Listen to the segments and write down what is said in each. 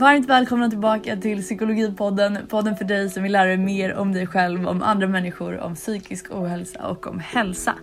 Varmt välkomna tillbaka till Psykologipodden. Podden för dig som vill lära dig mer om dig själv, om andra människor, om psykisk ohälsa och om hälsa.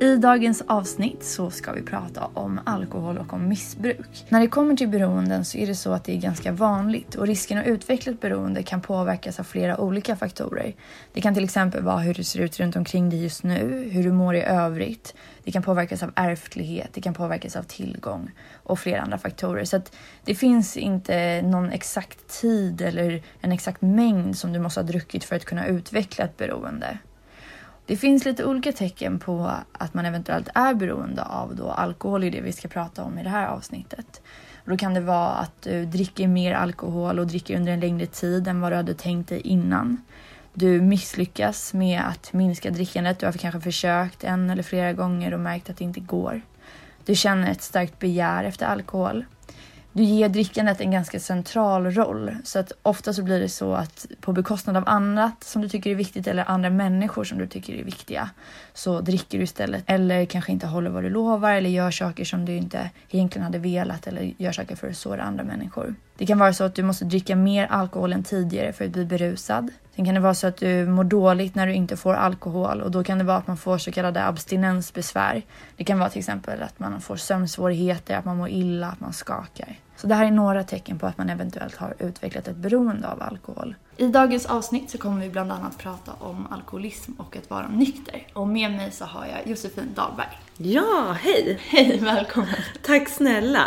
I dagens avsnitt så ska vi prata om alkohol och om missbruk. När det kommer till beroenden så är det så att det är ganska vanligt och risken att utveckla ett beroende kan påverkas av flera olika faktorer. Det kan till exempel vara hur det ser ut runt omkring dig just nu, hur du mår i övrigt. Det kan påverkas av ärftlighet, det kan påverkas av tillgång och flera andra faktorer. Så att det finns inte någon exakt tid eller en exakt mängd som du måste ha druckit för att kunna utveckla ett beroende. Det finns lite olika tecken på att man eventuellt är beroende av då alkohol i det vi ska prata om i det här avsnittet. Då kan det vara att du dricker mer alkohol och dricker under en längre tid än vad du hade tänkt dig innan. Du misslyckas med att minska drickandet. Du har kanske försökt en eller flera gånger och märkt att det inte går. Du känner ett starkt begär efter alkohol du ger drickandet en ganska central roll. Så att ofta så blir det så att på bekostnad av annat som du tycker är viktigt eller andra människor som du tycker är viktiga så dricker du istället. Eller kanske inte håller vad du lovar eller gör saker som du inte egentligen hade velat eller gör saker för att såra andra människor. Det kan vara så att du måste dricka mer alkohol än tidigare för att bli berusad. Sen kan det vara så att du mår dåligt när du inte får alkohol och då kan det vara att man får så kallade abstinensbesvär. Det kan vara till exempel att man får sömnsvårigheter, att man mår illa, att man skakar. Så det här är några tecken på att man eventuellt har utvecklat ett beroende av alkohol. I dagens avsnitt så kommer vi bland annat prata om alkoholism och att vara nykter. Och med mig så har jag Josefin Dahlberg. Ja, hej! Hej, välkommen! Tack snälla!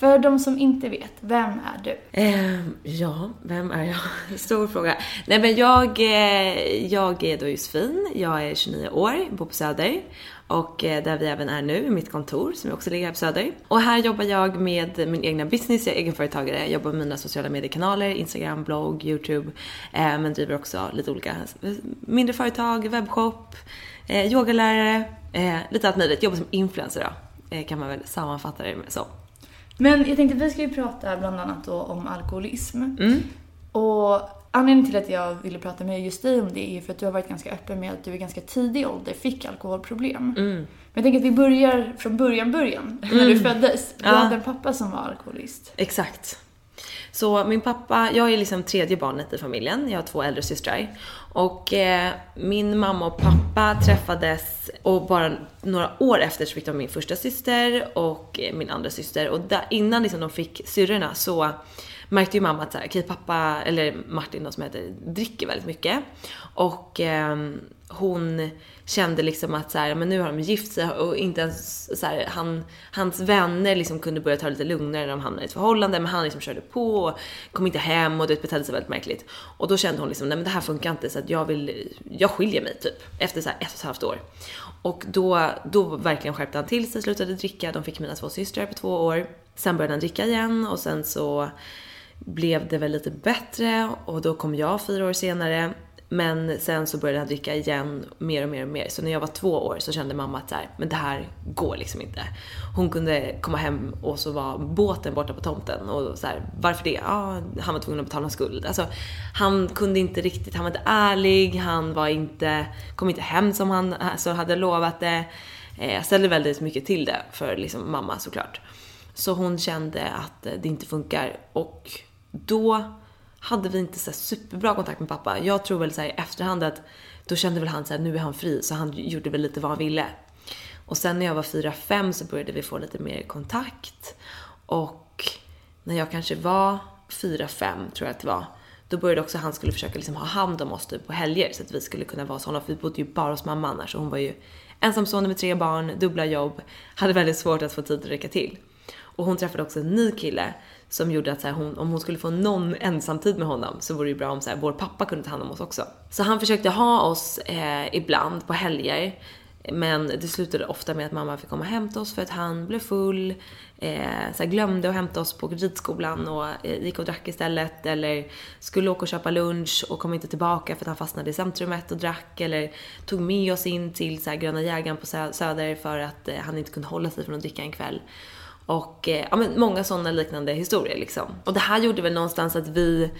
För de som inte vet, vem är du? Eh, ja, vem är jag? Stor fråga. Nej men jag, eh, jag är då Josefin, jag är 29 år, bor på Söder och eh, där vi även är nu, mitt kontor som också ligger här på Söder. Och här jobbar jag med min egna business, jag är egenföretagare, jag jobbar med mina sociala mediekanaler, Instagram, blogg, YouTube, eh, men driver också lite olika eh, mindre företag, webbshop, eh, yogalärare, eh, lite allt möjligt. Jobbar som influencer då, eh, kan man väl sammanfatta det med så. Men jag tänkte vi ska ju prata bland annat då om alkoholism. Mm. Och anledningen till att jag ville prata med just dig om det är för att du har varit ganska öppen med att du i ganska tidig ålder fick alkoholproblem. Mm. Men jag tänker att vi börjar från början, början. Mm. När du föddes. Du ja. hade en pappa som var alkoholist. Exakt. Så min pappa, jag är liksom tredje barnet i familjen. Jag har två äldre systrar. Och eh, min mamma och pappa träffades och bara några år efter så fick de min första syster och eh, min andra syster. Och där, innan liksom de fick syrrorna så märkte ju mamma att såhär, okej pappa, eller Martin då som heter, dricker väldigt mycket. Och eh, hon kände liksom att så här, men nu har de gift sig och inte ens så här, han, hans vänner liksom kunde börja ta det lite lugnare när de hamnade i ett förhållande men han liksom körde på och kom inte hem och det betedde sig väldigt märkligt. Och då kände hon liksom, nej men det här funkar inte så att jag vill, jag skiljer mig typ efter så här ett och ett halvt år. Och då, då verkligen skärpte han till sig, slutade dricka, de fick mina två systrar på två år. Sen började han dricka igen och sen så blev det väl lite bättre och då kom jag fyra år senare. Men sen så började han dricka igen mer och mer och mer. Så när jag var två år så kände mamma att så här, men det här går liksom inte. Hon kunde komma hem och så var båten borta på tomten och så här, varför det? Ja, han var tvungen att betala en skuld. Alltså, han kunde inte riktigt, han var inte ärlig, han var inte, kom inte hem som han alltså, hade lovat det. Eh, jag ställde väldigt mycket till det för liksom mamma såklart. Så hon kände att det inte funkar och då hade vi inte så superbra kontakt med pappa. Jag tror väl så i efterhand att då kände väl han så här, nu är han fri, så han gjorde väl lite vad han ville. Och sen när jag var 4-5 så började vi få lite mer kontakt. Och när jag kanske var 4-5 tror jag att det var, då började också han skulle försöka liksom ha hand om oss typ på helger så att vi skulle kunna vara hos honom. För vi bodde ju bara hos mamma annars och hon var ju ensamstående med tre barn, dubbla jobb, hade väldigt svårt att få tid att räcka till. Och hon träffade också en ny kille som gjorde att så här, hon, om hon skulle få någon ensamtid med honom så vore det bra om så här, vår pappa kunde ta hand om oss också. Så han försökte ha oss eh, ibland på helger. Men det slutade ofta med att mamma fick komma och hämta oss för att han blev full, eh, så glömde att hämta oss på ridskolan och eh, gick och drack istället. Eller skulle åka och köpa lunch och kom inte tillbaka för att han fastnade i centrumet och drack. Eller tog med oss in till så Gröna jägaren på Söder för att eh, han inte kunde hålla sig från att dricka en kväll. Och eh, ja, men många sådana liknande historier liksom. Och det här gjorde väl någonstans att vi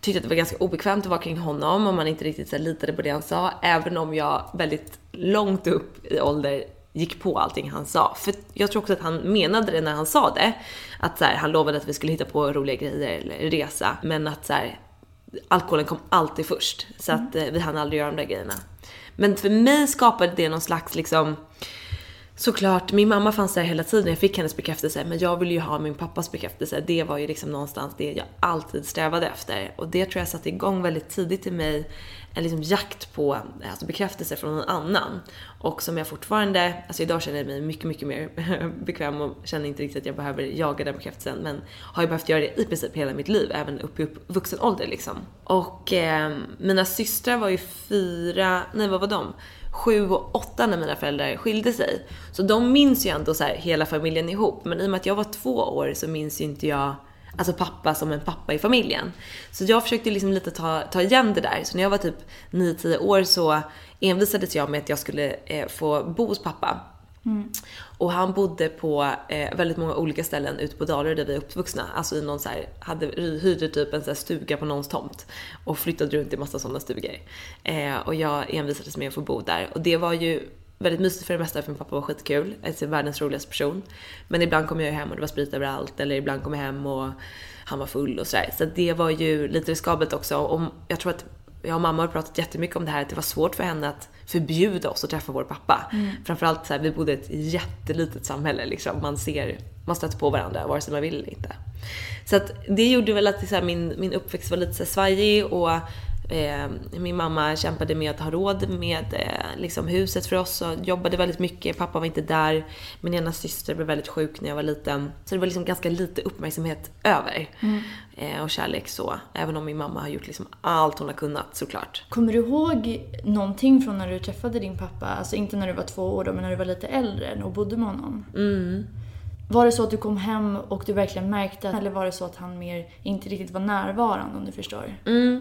tyckte att det var ganska obekvämt att vara kring honom om man inte riktigt så litade på det han sa. Även om jag väldigt långt upp i ålder gick på allting han sa. För jag tror också att han menade det när han sa det. Att så här, han lovade att vi skulle hitta på roliga grejer eller resa. Men att så här, alkoholen kom alltid först. Så att eh, vi hann aldrig göra de där grejerna. Men för mig skapade det någon slags liksom Såklart, min mamma fanns där hela tiden, jag fick hennes bekräftelse, men jag ville ju ha min pappas bekräftelse. Det var ju liksom någonstans det jag alltid strävade efter. Och det tror jag satte igång väldigt tidigt i mig, en liksom jakt på alltså bekräftelse från någon annan. Och som jag fortfarande, alltså idag känner jag mig mycket, mycket mer bekväm och känner inte riktigt att jag behöver jaga den bekräftelsen. Men har ju behövt göra det i princip hela mitt liv, även upp i upp, vuxen ålder liksom. Och eh, mina systrar var ju fyra, nej vad var de? Sju och åtta när mina föräldrar skilde sig. Så de minns ju ändå så här, hela familjen ihop. Men i och med att jag var två år så minns ju inte jag alltså pappa som en pappa i familjen. Så jag försökte liksom lite ta, ta igen det där. Så när jag var typ 9-10 år så envisades jag med att jag skulle eh, få bo hos pappa. Mm. Och han bodde på eh, väldigt många olika ställen ute på Dalarö där vi är uppvuxna. Alltså i någon så här, hade, hyrde typ en så stuga på någons tomt. Och flyttade runt i massa sådana stugor. Eh, och jag envisades med att få bo där. Och det var ju väldigt mysigt för det mesta för min pappa var skitkul. Alltså världens roligaste person. Men ibland kom jag hem och det var sprit överallt. Eller ibland kom jag hem och han var full och sådär. Så det var ju lite riskabelt också. Och jag tror att jag och mamma har pratat jättemycket om det här att det var svårt för henne att förbjuda oss att träffa vår pappa. Mm. Framförallt så här, vi bodde i ett jättelitet samhälle liksom. Man ser, man stöter på varandra vare sig man vill eller inte. Så att det gjorde väl att så här, min, min uppväxt var lite så här, svajig och min mamma kämpade med att ha råd med eh, liksom huset för oss och jobbade väldigt mycket. Pappa var inte där. Min ena syster blev väldigt sjuk när jag var liten. Så det var liksom ganska lite uppmärksamhet över. Mm. Eh, och kärlek så. Även om min mamma har gjort liksom allt hon har kunnat såklart. Kommer du ihåg någonting från när du träffade din pappa? Alltså inte när du var två år då, men när du var lite äldre och bodde med honom? Mm. Var det så att du kom hem och du verkligen märkte eller var det så att han mer inte riktigt var närvarande om du förstår? Mm.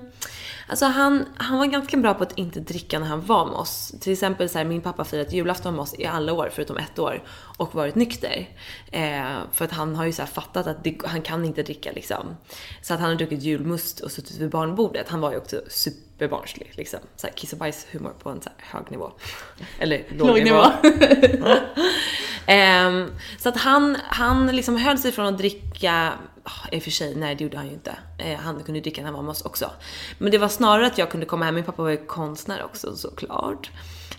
Alltså han, han var ganska bra på att inte dricka när han var med oss. Till exempel så här, min pappa firat julafton med oss i alla år förutom ett år och varit nykter. Eh, för att han har ju så fattat att det, han kan inte dricka liksom. Så att han har druckit julmust och suttit vid barnbordet. Han var ju också superbarnslig liksom. Så här, kiss och bajs humor på en så hög nivå. Eller låg, låg nivå. nivå. eh, så att han, han liksom höll sig från att dricka Oh, I och för sig, nej det gjorde han ju inte. Eh, han kunde dricka när han var med oss också. Men det var snarare att jag kunde komma hem, min pappa var ju konstnär också såklart.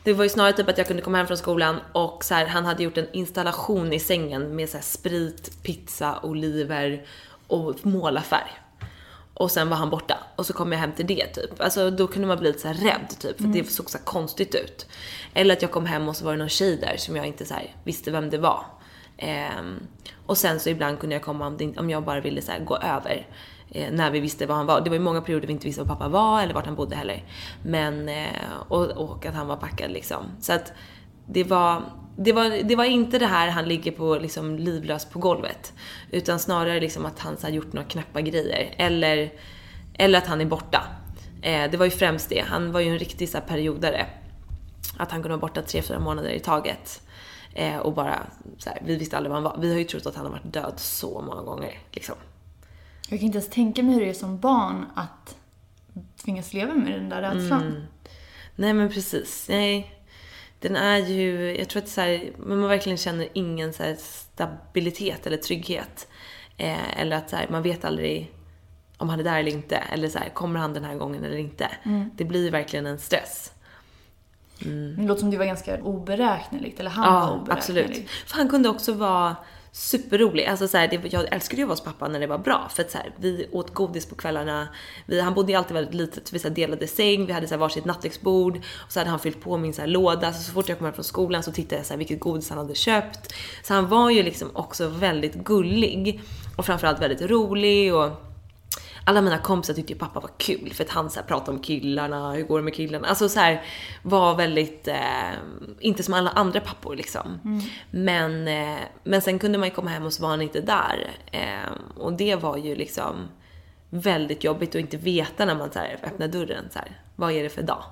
Det var ju snarare typ att jag kunde komma hem från skolan och så här, han hade gjort en installation i sängen med så här, sprit, pizza, oliver och målarfärg. Och sen var han borta. Och så kom jag hem till det typ. Alltså då kunde man bli lite så rädd typ, för mm. det såg så konstigt ut. Eller att jag kom hem och så var det någon tjej där som jag inte så visste vem det var. Um, och sen så ibland kunde jag komma om, om jag bara ville så gå över. Eh, när vi visste var han var. Det var ju många perioder vi inte visste var pappa var eller vart han bodde heller. Men, eh, och, och, att han var packad liksom. Så att det var, det var, det var inte det här han ligger på liksom livlös på golvet. Utan snarare liksom att han har gjort några knäppa grejer. Eller, eller att han är borta. Eh, det var ju främst det. Han var ju en riktig så här, periodare. Att han kunde vara borta tre, fyra månader i taget. Eh, och bara så här, vi visste aldrig var han var. Vi har ju trott att han har varit död så många gånger. Liksom. Jag kan inte ens tänka mig hur det är som barn att tvingas leva med den där rädslan. Mm. Nej men precis. Nej. Den är ju, jag tror att så här, man verkligen känner ingen så stabilitet eller trygghet. Eh, eller att så här, man vet aldrig om han är där eller inte. Eller så här, kommer han den här gången eller inte. Mm. Det blir verkligen en stress. Mm. Det låter som det var ganska oberäkneligt, eller han ja, var oberäknelig. absolut. För han kunde också vara superrolig. Alltså så här, det, jag älskade ju att vara hos pappa när det var bra. För att så här, vi åt godis på kvällarna. Vi, han bodde ju alltid väldigt litet. Vi så här, delade säng, vi hade så här, varsitt nattduksbord. Och så hade han fyllt på min så låda. Så, så fort jag kom hem från skolan så tittade jag så vilket godis han hade köpt. Så han var ju liksom också väldigt gullig. Och framförallt väldigt rolig och alla mina kompisar tyckte ju pappa var kul för att han så här pratade om killarna, hur går det med killarna? Alltså så här, var väldigt, eh, inte som alla andra pappor liksom. Mm. Men, eh, men sen kunde man ju komma hem och så var han inte där. Eh, och det var ju liksom väldigt jobbigt att inte veta när man så här, öppnar dörren så här, vad är det för dag?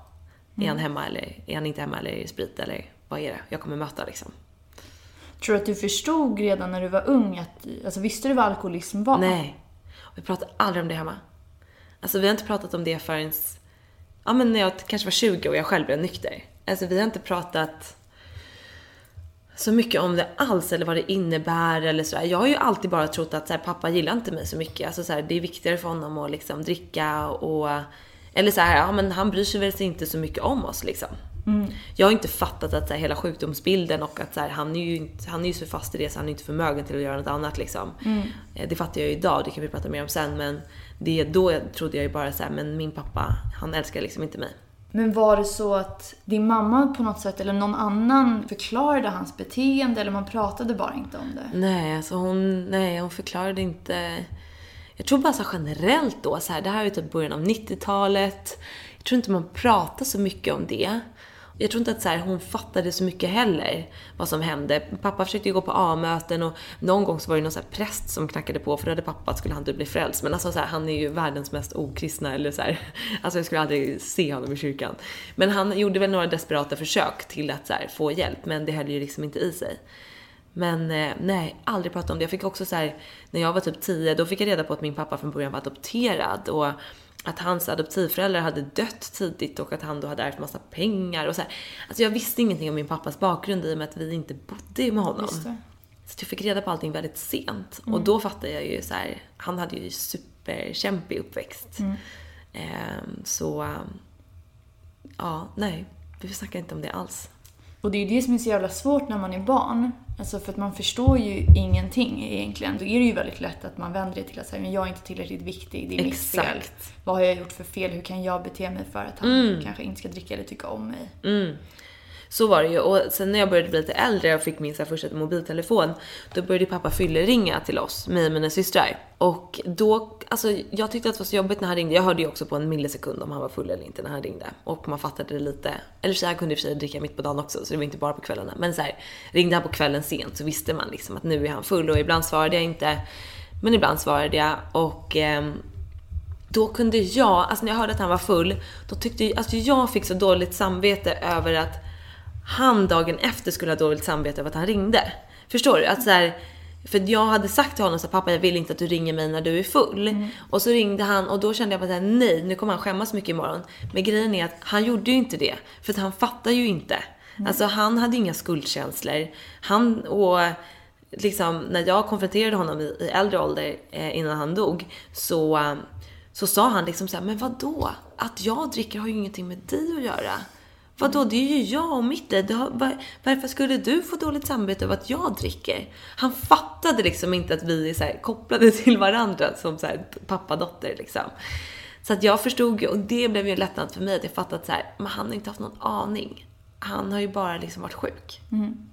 Mm. Är han hemma eller är han inte hemma eller är det sprit eller vad är det jag kommer möta liksom? Tror du att du förstod redan när du var ung att, alltså visste du vad alkoholism var? Nej. Vi pratar aldrig om det hemma. Alltså vi har inte pratat om det förrän, ja men när jag kanske var 20 och jag själv blev nykter. Alltså vi har inte pratat, så mycket om det alls eller vad det innebär eller sådär. Jag har ju alltid bara trott att så här, pappa gillar inte mig så mycket. Alltså så här, det är viktigare för honom att liksom dricka och... Eller så här, ja men han bryr sig väl inte så mycket om oss liksom. Mm. Jag har inte fattat att så här, hela sjukdomsbilden och att så här, han, är ju inte, han är ju så fast i det så han är inte förmögen till att göra något annat liksom. Mm. Eh, det fattar jag ju idag, det kan vi prata mer om sen men det, då trodde jag ju bara så här, men min pappa, han älskar liksom inte mig. Men var det så att din mamma på något sätt eller någon annan förklarade hans beteende eller man pratade bara inte om det? Nej, alltså hon, nej, hon förklarade inte. Jag tror bara så generellt då, så här, det här är typ början av 90-talet. Jag tror inte man pratar så mycket om det. Jag tror inte att så här, hon fattade så mycket heller vad som hände. Pappa försökte ju gå på A-möten och någon gång så var det någon så här präst som knackade på för då hade pappa att skulle han typ bli frälst. Men alltså så här, han är ju världens mest okristna eller så här, Alltså jag skulle aldrig se honom i kyrkan. Men han gjorde väl några desperata försök till att så här, få hjälp men det höll ju liksom inte i sig. Men eh, nej, aldrig prata om det. Jag fick också så här, när jag var typ 10, då fick jag reda på att min pappa från början var adopterad och att hans adoptivföräldrar hade dött tidigt och att han då hade ärvt massa pengar och så här. Alltså jag visste ingenting om min pappas bakgrund i och med att vi inte bodde med honom. Så jag fick reda på allting väldigt sent. Mm. Och då fattade jag ju så här, han hade ju superkämpig uppväxt. Mm. Um, så, ja, nej. Vi snackar inte om det alls. Och det är ju det som är så jävla svårt när man är barn. Alltså för att man förstår ju ingenting egentligen. Då är det ju väldigt lätt att man vänder det till att säga men jag är inte tillräckligt viktig, det är Exakt. mitt fel. Vad har jag gjort för fel? Hur kan jag bete mig för att han mm. kanske inte ska dricka eller tycka om mig? Mm. Så var det ju. Och sen när jag började bli lite äldre och fick min så här, första mobiltelefon, då började pappa ringa till oss, mig och mina systrar. Och då, alltså jag tyckte att det var så jobbigt när han ringde. Jag hörde ju också på en millisekund om han var full eller inte när han ringde. Och man fattade det lite. Eller så här kunde i och för sig dricka mitt på dagen också, så det var inte bara på kvällarna. Men så här, ringde han på kvällen sent så visste man liksom att nu är han full och ibland svarade jag inte. Men ibland svarade jag och eh, då kunde jag, alltså när jag hörde att han var full, då tyckte jag, alltså jag fick så dåligt samvete över att han dagen efter skulle ha dåligt samvete över att han ringde. Förstår du? Att så här, för jag hade sagt till honom så pappa jag vill inte att du ringer mig när du är full. Mm. Och så ringde han och då kände jag bara nej nu kommer han skämmas mycket imorgon. Men grejen är att han gjorde ju inte det. För att han fattar ju inte. Mm. Alltså han hade inga skuldkänslor. Han och liksom när jag konfronterade honom i, i äldre ålder eh, innan han dog så, så sa han liksom så här, men vad då? Att jag dricker har ju ingenting med dig att göra. Vadå, det är ju jag och mitt liv. Var, varför skulle du få dåligt samvete över att jag dricker? Han fattade liksom inte att vi är så här, kopplade till varandra som så här, pappa-dotter liksom. Så att jag förstod ju, och det blev ju en lättnad för mig, att jag fattade att så här, men han har inte haft någon aning. Han har ju bara liksom varit sjuk. Mm.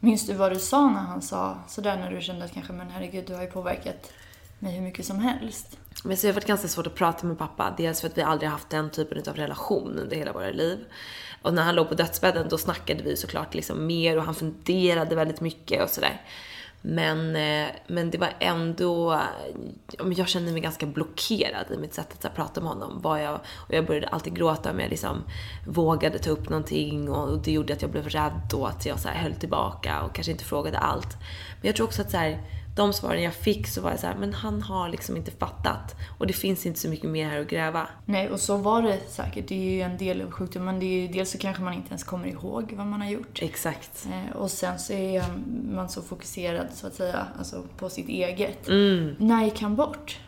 Minns du vad du sa när han sa sådär när du kände att kanske, men herregud, du har ju påverkat mig hur mycket som helst? Men så det har varit ganska svårt att prata med pappa. Dels för att vi aldrig haft den typen av relation under hela våra liv. Och när han låg på dödsbädden då snackade vi såklart liksom mer och han funderade väldigt mycket och sådär. Men, eh, men det var ändå, jag kände mig ganska blockerad i mitt sätt att prata med honom. Var jag, och jag började alltid gråta om jag liksom vågade ta upp någonting och det gjorde att jag blev rädd och att jag så här höll tillbaka och kanske inte frågade allt. Men jag tror också att så här, de svaren jag fick så var jag så här, men han har liksom inte fattat. Och det finns inte så mycket mer här att gräva. Nej, och så var det säkert. Det är ju en del av sjukdomen. Det är ju, dels så kanske man inte ens kommer ihåg vad man har gjort. Exakt. Eh, och sen så är man så fokuserad så att säga, alltså på sitt eget. Mm. När gick han bort?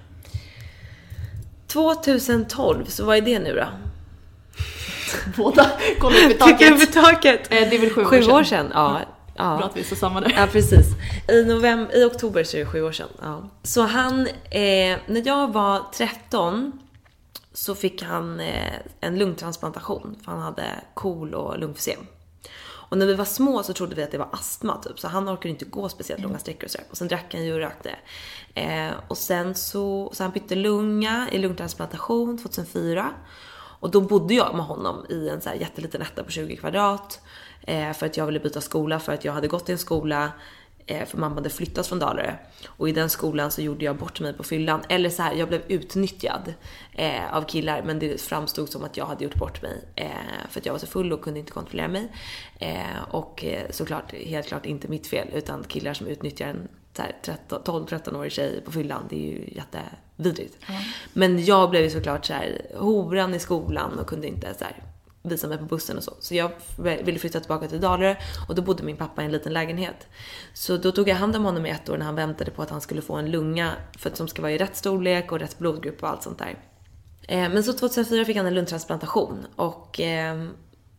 2012, så vad är det nu då? Båda kollar upp i taket. Tittar upp i taket. Eh, det är väl sju, sju år sedan. år sedan. Ja. Ja. Bra att vi är samma där. Ja, precis. I, november, I oktober så är det sju år sedan. Ja. Så han, eh, när jag var 13 så fick han eh, en lungtransplantation för han hade KOL och lungfysem. Och när vi var små så trodde vi att det var astma typ, så han orkade inte gå speciellt mm. långa sträckor och så. Och sen drack han ju och rökte. Eh, och sen så, så han bytte lunga i lungtransplantation 2004. Och då bodde jag med honom i en så här jätteliten etta på 20 kvadrat. Eh, för att jag ville byta skola för att jag hade gått i en skola eh, för mamma hade flyttat från Dalarö. Och i den skolan så gjorde jag bort mig på fyllan. Eller så här, jag blev utnyttjad eh, av killar men det framstod som att jag hade gjort bort mig. Eh, för att jag var så full och kunde inte kontrollera mig. Eh, och eh, såklart, helt klart inte mitt fel utan killar som utnyttjar en 12-13-årig tjej på fyllan. Det är ju jättevidrigt. Mm. Men jag blev ju såklart så här horan i skolan och kunde inte så här visa mig på bussen och så. Så jag ville flytta tillbaka till Dalarö och då bodde min pappa i en liten lägenhet. Så då tog jag hand om honom i ett år när han väntade på att han skulle få en lunga för att som ska vara i rätt storlek och rätt blodgrupp och allt sånt där. Eh, men så 2004 fick han en lungtransplantation och eh,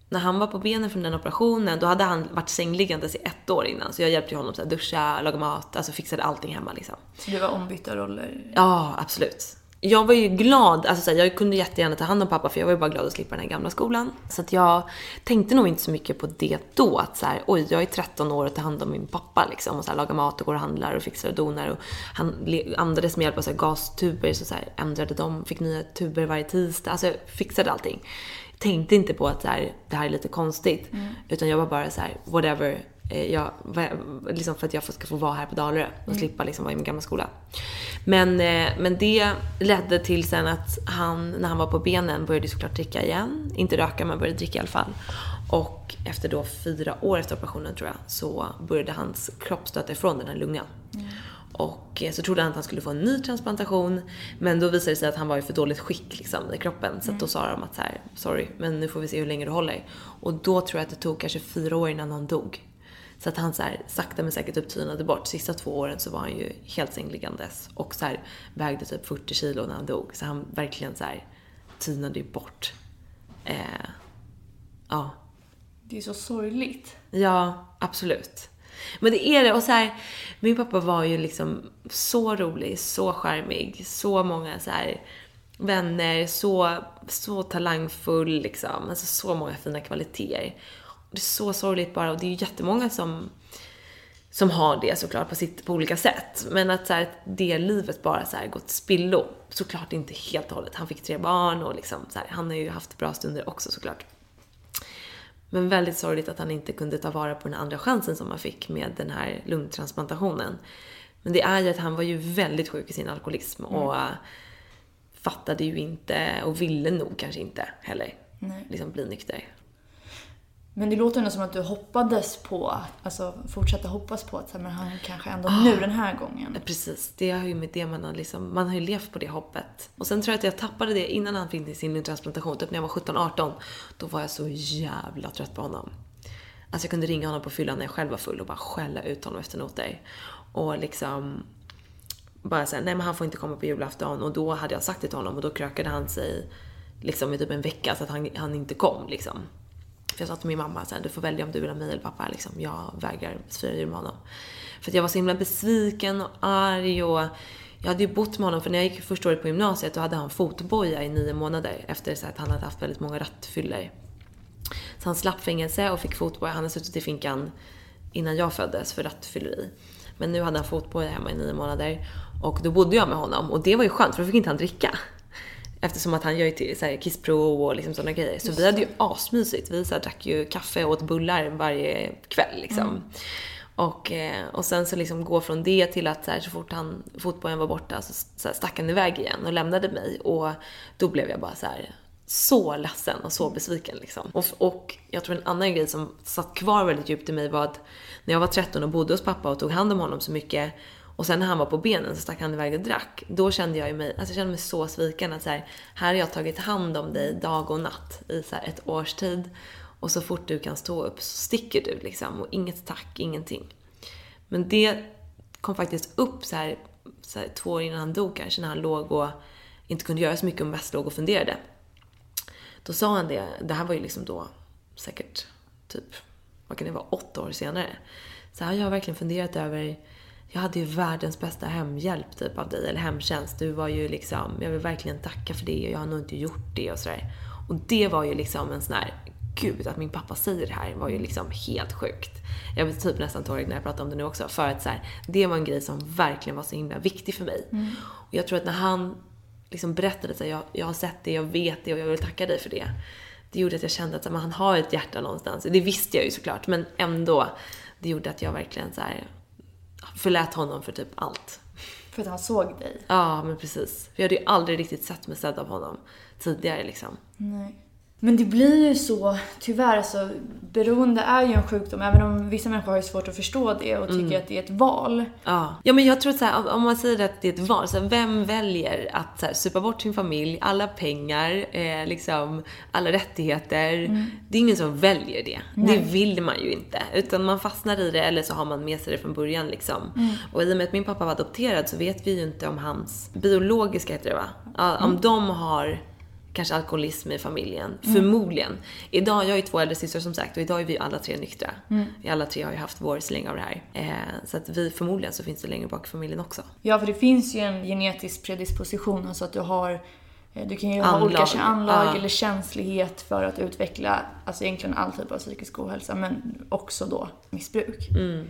när han var på benen från den operationen, då hade han varit sängliggandes i ett år innan. Så jag hjälpte honom att duscha, laga mat, alltså fixade allting hemma liksom. Så det var ombytta roller? Ja, absolut jag var ju glad, alltså så jag kunde jättegärna ta hand om pappa för jag var ju bara glad att slippa den här gamla skolan. Så att jag tänkte nog inte så mycket på det då. Att så här, oj, jag är 13 år och tar hand om min pappa liksom. Och så här, lagar mat och går och handlar och fixar och donar. Och han andades med hjälp av så här, gastuber, så, så här, ändrade dem, fick nya tuber varje tisdag. Alltså jag fixade allting. Tänkte inte på att så här, det här är lite konstigt. Mm. Utan jag var bara så här, whatever, jag, liksom för att jag ska få vara här på Dalarö och mm. slippa liksom vara i min gamla skola. Men, eh, men det ledde till sen att han, när han var på benen, började såklart dricka igen. Inte röka, men började dricka i alla fall. Och efter då fyra år efter operationen tror jag, så började hans kropp stöta ifrån den här lungan. Mm. Och eh, så trodde han att han skulle få en ny transplantation. Men då visade det sig att han var i för dåligt skick liksom, i kroppen. Så mm. då sa de att så här, sorry, men nu får vi se hur länge du håller. Och då tror jag att det tog kanske fyra år innan han dog. Så att han så här, sakta men säkert upptynade bort. Sista två åren så var han ju helt sängliggandes och så här, vägde typ 40 kilo när han dog. Så han verkligen så här, tynade ju bort. Eh, ja. Det är så sorgligt. Ja, absolut. Men det är det. Och så här, min pappa var ju liksom så rolig, så charmig, så många så här vänner, så, så talangfull liksom. Alltså så många fina kvaliteter det är så sorgligt bara och det är ju jättemånga som, som har det såklart på, sitt, på olika sätt. Men att så här, det livet bara så här gått spillo. Såklart inte helt och hållet. Han fick tre barn och liksom så här, han har ju haft bra stunder också såklart. Men väldigt sorgligt att han inte kunde ta vara på den andra chansen som han fick med den här lungtransplantationen. Men det är ju att han var ju väldigt sjuk i sin alkoholism mm. och fattade ju inte och ville nog kanske inte heller Nej. liksom bli nykter. Men det låter ändå som att du hoppades på, alltså fortsatte hoppas på att men han kanske ändå ah, nu den här gången. Precis, det har ju med det man har liksom, man har ju levt på det hoppet. Och sen tror jag att jag tappade det innan han fick sin transplantation, typ när jag var 17-18. Då var jag så jävla trött på honom. Alltså jag kunde ringa honom på fyllan när jag själv var full och bara skälla ut honom efter noter. Och liksom bara säga nej men han får inte komma på julafton. Och då hade jag sagt det till honom och då krökade han sig liksom i typ en vecka så att han, han inte kom liksom. För jag sa till min mamma så här, du får välja om du vill ha mig eller pappa. Liksom. Jag vägrar fira jul med honom. För att jag var så himla besviken och arg och jag hade ju bott med honom, för när jag gick första året på gymnasiet då hade han fotboja i nio månader efter så att han hade haft väldigt många rattfyllor. Så han slapp fängelse och fick fotboja. Han hade suttit i finkan innan jag föddes för rattfylleri. Men nu hade han fotboja hemma i nio månader. Och då bodde jag med honom och det var ju skönt för då fick inte han dricka. Eftersom att han gör ju till så här kissprov och liksom sådana grejer. Så Just vi hade ju asmysigt. Vi så här, drack ju kaffe och åt bullar varje kväll liksom. Mm. Och, eh, och sen så liksom gå från det till att så, här, så fort han, fotbollen var borta så, så här, stack han iväg igen och lämnade mig. Och då blev jag bara så här, så ledsen och så besviken liksom. Och, och jag tror en annan grej som satt kvar väldigt djupt i mig var att när jag var 13 och bodde hos pappa och tog hand om honom så mycket och sen när han var på benen så stack han iväg och drack. Då kände jag mig, alltså jag kände mig så sviken att så här, här har jag tagit hand om dig dag och natt i så ett års tid. Och så fort du kan stå upp så sticker du liksom. Och inget tack, ingenting. Men det kom faktiskt upp så här, så här två år innan han dog kanske, när han låg och inte kunde göra så mycket och mest låg och funderade. Då sa han det, det här var ju liksom då säkert typ, vad kan det vara, åtta år senare. Så här, jag har verkligen funderat över jag hade ju världens bästa hemhjälp typ av dig, eller hemtjänst. Du var ju liksom, jag vill verkligen tacka för det och jag har nog inte gjort det och sådär. Och det var ju liksom en sån här, gud att min pappa säger det här var ju liksom helt sjukt. Jag blir typ nästan tårig när jag pratar om det nu också. För att så här, det var en grej som verkligen var så himla viktig för mig. Mm. Och jag tror att när han liksom berättade att jag, jag har sett det, jag vet det och jag vill tacka dig för det. Det gjorde att jag kände att här, han har ett hjärta någonstans. Det visste jag ju såklart, men ändå. Det gjorde att jag verkligen så här, förlät honom för typ allt. För att han såg dig? Ja, men precis. För jag hade ju aldrig riktigt sett mig sedd av honom tidigare liksom. Nej. Men det blir ju så, tyvärr, alltså, beroende är ju en sjukdom, även om vissa människor har ju svårt att förstå det och tycker att det är ett val. Ja. ja, men jag tror så här, om- man säger att det är ett val, så här, vem väljer att så här, supa bort sin familj, alla pengar, eh, liksom, alla rättigheter? Det är ingen som väljer det. Det vill man ju inte. Utan man fastnar i det eller så har man med sig det från början liksom. Och i och med att min pappa var adopterad så vet vi ju inte om hans biologiska, heter det va? Om de har kanske alkoholism i familjen. Förmodligen. Idag, jag ju två äldre systrar som sagt och idag är vi alla tre nyktra. Vi alla tre har ju haft vår släng av det här. Eh, så att vi, förmodligen så finns det längre bak i familjen också. Ja, för det finns ju en genetisk predisposition, alltså att du har eh, du kan ju ha Anlag. olika anlag Ja. eller känslighet för att utveckla alltså egentligen all typ av psykisk ohälsa, men också då missbruk. Mm.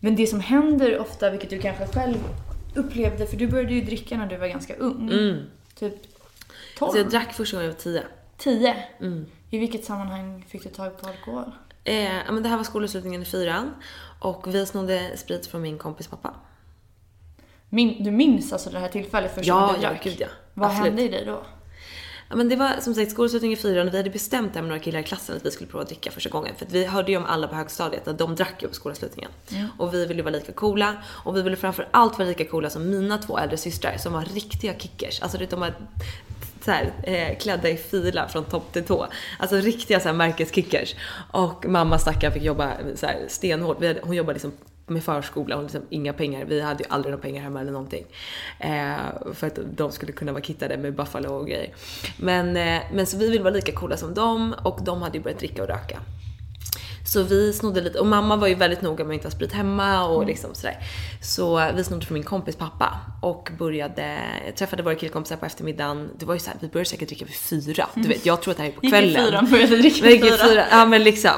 Men det som händer ofta, vilket du kanske själv upplevde, för du började ju dricka när du var ganska ung. Typ 12? Så jag drack första gången jag var tio. 10? Mm. I vilket sammanhang fick du tag på alkohol? Eh, ja, men det här var skolavslutningen i fyran och vi snodde sprit från min kompis pappa. Min, du minns alltså det här tillfället första Ja, gången du ja, drack? gud ja. Vad Absolut. hände i dig då? Ja, men det var som sagt skolavslutning i fyran och vi hade bestämt det här med några killar i klassen att vi skulle prova att dricka första gången. För vi hörde ju om alla på högstadiet att de drack ju på skolavslutningen. Och vi ville vara lika coola och vi ville framför allt vara lika coola som mina två äldre systrar som var riktiga kickers. Alltså de var så här, eh, klädda i fila från topp till tå. Alltså riktiga så här, märkeskickers. Och mamma stackaren fick jobba så här, stenhårt. Hade, hon jobbade liksom med förskola och liksom inga pengar. Vi hade ju aldrig några pengar hemma eller någonting. Eh, för att de skulle kunna vara kittade med Buffalo och grejer. Men, eh, men så vi ville vara lika coola som dem och de hade ju börjat dricka och röka. Så vi snodde lite, och mamma var ju väldigt noga med att inte ha sprit hemma och liksom sådär. Så vi snodde från min kompis pappa och började, träffade våra killkompisar på eftermiddagen. Det var ju såhär, vi började säkert dricka vid fyra. Du vet, jag tror att det här är på Gick i kvällen. fyran, började dricka gick vid fyra. fyra. Ja men liksom.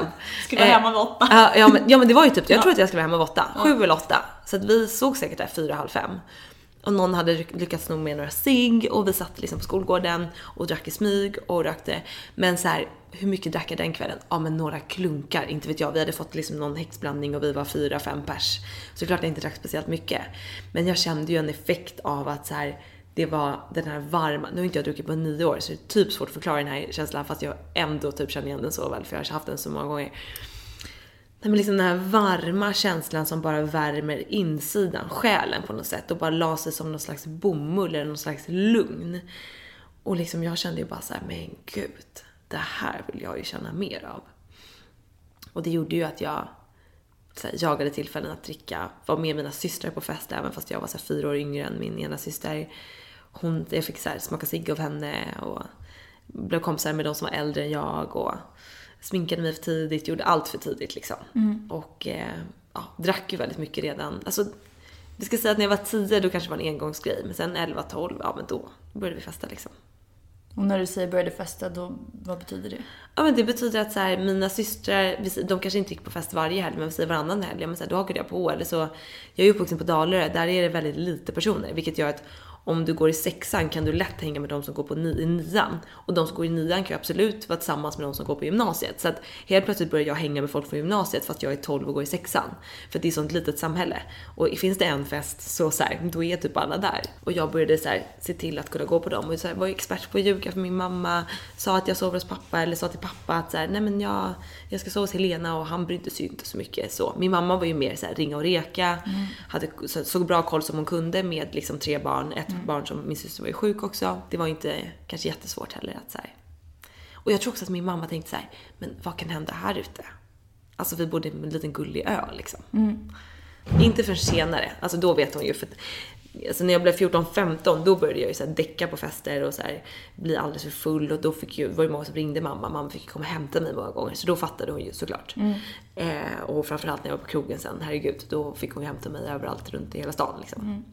Skulle vara Eh, hemma vid åtta. Ja, ja, men, ja men det var ju typ, jag tror att jag skulle vara hemma vid åtta. Sju eller åtta. Så att vi såg säkert där fyra, halv fem. Och någon hade lyckats sno med några cigg och vi satt liksom på skolgården och drack i smyg och rökte. Men så här, hur mycket drack jag den kvällen? Ja men några klunkar, inte vet jag. Vi hade fått liksom någon häxblandning och vi var fyra, fem pers. Så det är klart jag inte drack speciellt mycket. Men jag kände ju en effekt av att så här, det var den här varma, nu har inte jag druckit på nio år så det är typ svårt att förklara den här känslan fast jag ändå typ känner igen den så väl för jag har haft den så många gånger. Nej, men liksom den här varma känslan som bara värmer insidan, själen på något sätt och bara la sig som någon slags bomull eller någon slags lugn. Och liksom jag kände ju bara så här, men gud, det här vill jag ju känna mer av. Och det gjorde ju att jag så här, jagade tillfällen att dricka, var med mina systrar på fest även fast jag var så här, fyra år yngre än min ena syster. Hon, jag fick så här, smaka cigg av henne och blev kompisar med de som var äldre än jag och sminkade mig för tidigt, gjorde allt för tidigt liksom. Och eh, ja, drack ju väldigt mycket redan. Alltså, vi ska säga att när jag var 10 då kanske det var en engångsgrej, men sen 11, 12, ja men då började vi festa liksom. Och när du säger började festa, då, vad betyder det? Ja men det betyder att så här, mina systrar, de kanske inte gick på fest varje helg, men vi säger varannan helg, ja, men så här, då hakade jag på. Eller så, jag är uppvuxen på Dalarö, där är det väldigt lite personer, vilket gör att om du går i sexan kan du lätt hänga med de som går på ni, i nian. Och de som går i nian kan ju absolut vara tillsammans med de som går på gymnasiet. Så att helt plötsligt börjar jag hänga med folk från gymnasiet fast jag är 12 och går i sexan. För det är ett sånt litet samhälle. Och finns det en fest så, så här, då är typ alla där. Och jag började så här, se till att kunna gå på dem. Och så här, var expert på att ljuga för min mamma. Sa att jag sover hos pappa eller sa till pappa att så här, nej men jag, jag ska sova hos Helena och han brydde sig ju inte så mycket så. Min mamma var ju mer så här, ringa och reka. Hade så, så bra koll som hon kunde med liksom tre barn. Ett barn som min syster var ju sjuk också. Det var inte kanske jättesvårt heller att så här. Och jag tror också att min mamma tänkte så här, men vad kan hända här ute? Alltså vi bodde på en liten gullig ö liksom. Inte förrän senare, alltså då vet hon ju för Alltså när jag blev 14-15 då började jag ju så här däcka på fester och så här bli alldeles för full och då fick ju, var det många som ringde mamma, mamma fick komma och hämta mig många gånger så då fattade hon ju såklart. Eh, och framförallt när jag var på krogen sen, herregud, då fick hon ju hämta mig överallt runt i hela stan liksom.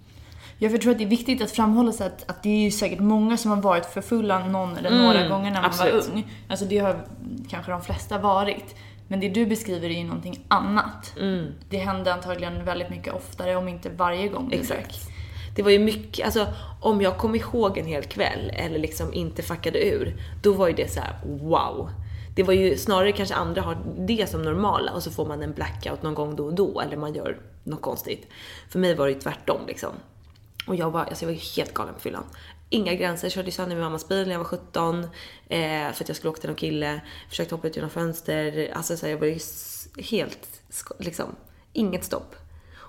Jag tror att det är viktigt att framhålla så att, att det är ju säkert många som har varit för fulla någon eller några gånger när man absolut. var ung. Alltså det har kanske de flesta varit. Men det du beskriver är ju någonting annat. Det hände antagligen väldigt mycket oftare, om inte varje gång du drack. Exakt. Det var ju mycket, alltså om jag kom ihåg en hel kväll eller liksom inte fuckade ur, då var ju det så här: wow. Det var ju snarare kanske andra har det som normala och så får man en blackout någon gång då och då eller man gör något konstigt. För mig var det ju tvärtom liksom. Och jag var, alltså jag var helt galen på fyllan. Inga gränser. Körde sönder min mammas bil när jag var 17. Eh, för att jag skulle åka till någon kille. Försökte hoppa ut genom fönster. Alltså så här, jag var ju helt, liksom, inget stopp.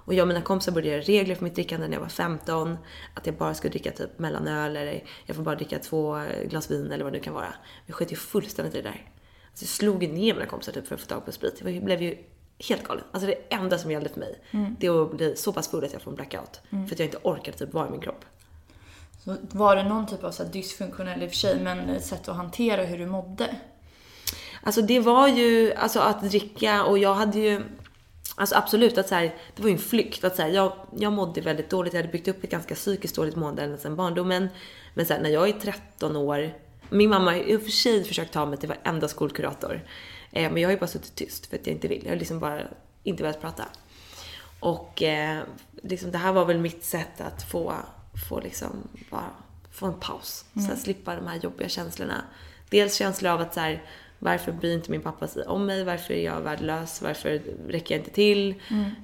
Och jag och mina kompisar började göra regler för mitt drickande när jag var 15. Att jag bara skulle dricka typ mellanöl eller jag får bara dricka två glas vin eller vad det nu kan vara. Vi sket ju fullständigt i det där. Alltså jag slog ju ner mina kompisar typ för att få tag på sprit. Jag blev ju helt galen. Alltså det enda som gällde för mig, det var att bli så pass full att jag får en blackout. För att jag inte orkade typ vara i min kropp. Så var det någon typ av så här dysfunktionell i och för sig, men ett sätt att hantera hur du mådde? Alltså det var ju, alltså att dricka och jag hade ju, alltså absolut att så här, det var ju en flykt. Att så här, jag, jag mådde väldigt dåligt, jag hade byggt upp ett ganska psykiskt dåligt mående ända sedan barndomen. Men sen när jag är 13 år, min mamma har i och för sig försökt ta mig till varenda skolkurator. Eh, men jag har ju bara suttit tyst för att jag inte vill. Jag har liksom bara inte velat prata. Och eh, liksom, det här var väl mitt sätt att få, få liksom bara få en paus. Så här, slippa de här jobbiga känslorna. Dels känslor av att så här, varför bryr inte min pappa sig om mig? Varför är jag värdelös? Varför räcker jag inte till?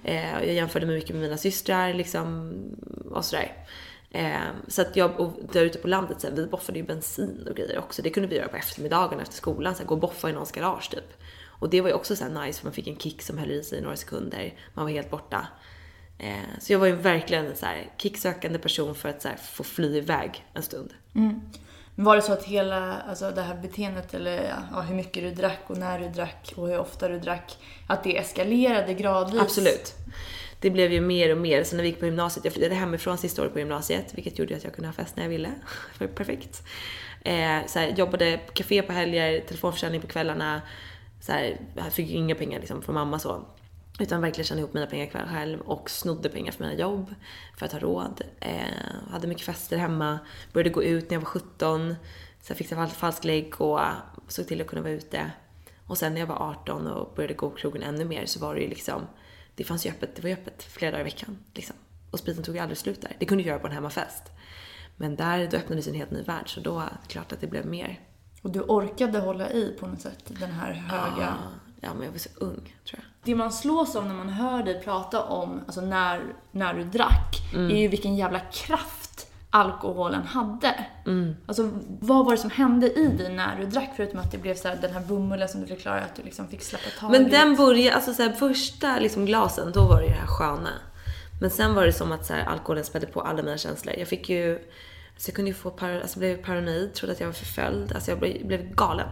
Eh, jag jämförde mig mycket med mina systrar liksom och sådär. Eh, så att jag, och där ute på landet, så här, vi boffade ju bensin och grejer också. Det kunde vi göra på eftermiddagen efter skolan, så här, gå och boffa i någons garage typ. Och det var ju också så nice för man fick en kick som höll i sig i några sekunder. Man var helt borta. Eh, så jag var ju verkligen en så här kicksökande person för att så få fly iväg en stund. Var det så att hela alltså det här beteendet, eller ja, hur mycket du drack och när du drack och hur ofta du drack, att det eskalerade gradvis? Absolut. Det blev ju mer och mer. Så när vi gick på gymnasiet, jag flyttade hemifrån sista året på gymnasiet, vilket gjorde att jag kunde ha fest när jag ville. Det var perfekt. Eh, så här, jobbade på café på helger, telefonförsäljning på kvällarna. Så här, jag fick ju inga pengar liksom från mamma så. Utan verkligen tjänade ihop mina pengar själv och snodde pengar från mina jobb för att ha råd. Eh, hade mycket fester hemma, började gå ut när jag var 17. Sen fick jag falsk lägg och såg till att kunna vara ute. Och sen när jag var 18 och började gå på krogen ännu mer så var det ju liksom, det fanns ju öppet, det var ju öppet flera dagar i veckan. Liksom. Och spriten tog ju aldrig slut där. Det kunde jag göra på en hemmafest. Men där, då öppnades en helt ny värld så då är det klart att det blev mer. Och du orkade hålla i på något sätt, den här höga... Ja, men jag var så ung tror jag. Det man slås av när man hör dig prata om alltså när, när du drack, är ju vilken jävla kraft alkoholen hade. Alltså, vad var det som hände i dig när du drack? Förutom att det blev så här, den här bomullen som du förklarade att du liksom fick släppa taget. Men den började, alltså så här, första liksom glasen, då var det ju det här sköna. Men sen var det som att så här, alkoholen spädde på alla mina känslor. Jag fick ju, så jag kunde ju få, par, alltså blev paranoid, trodde att jag var förföljd. Alltså jag blev, blev galen.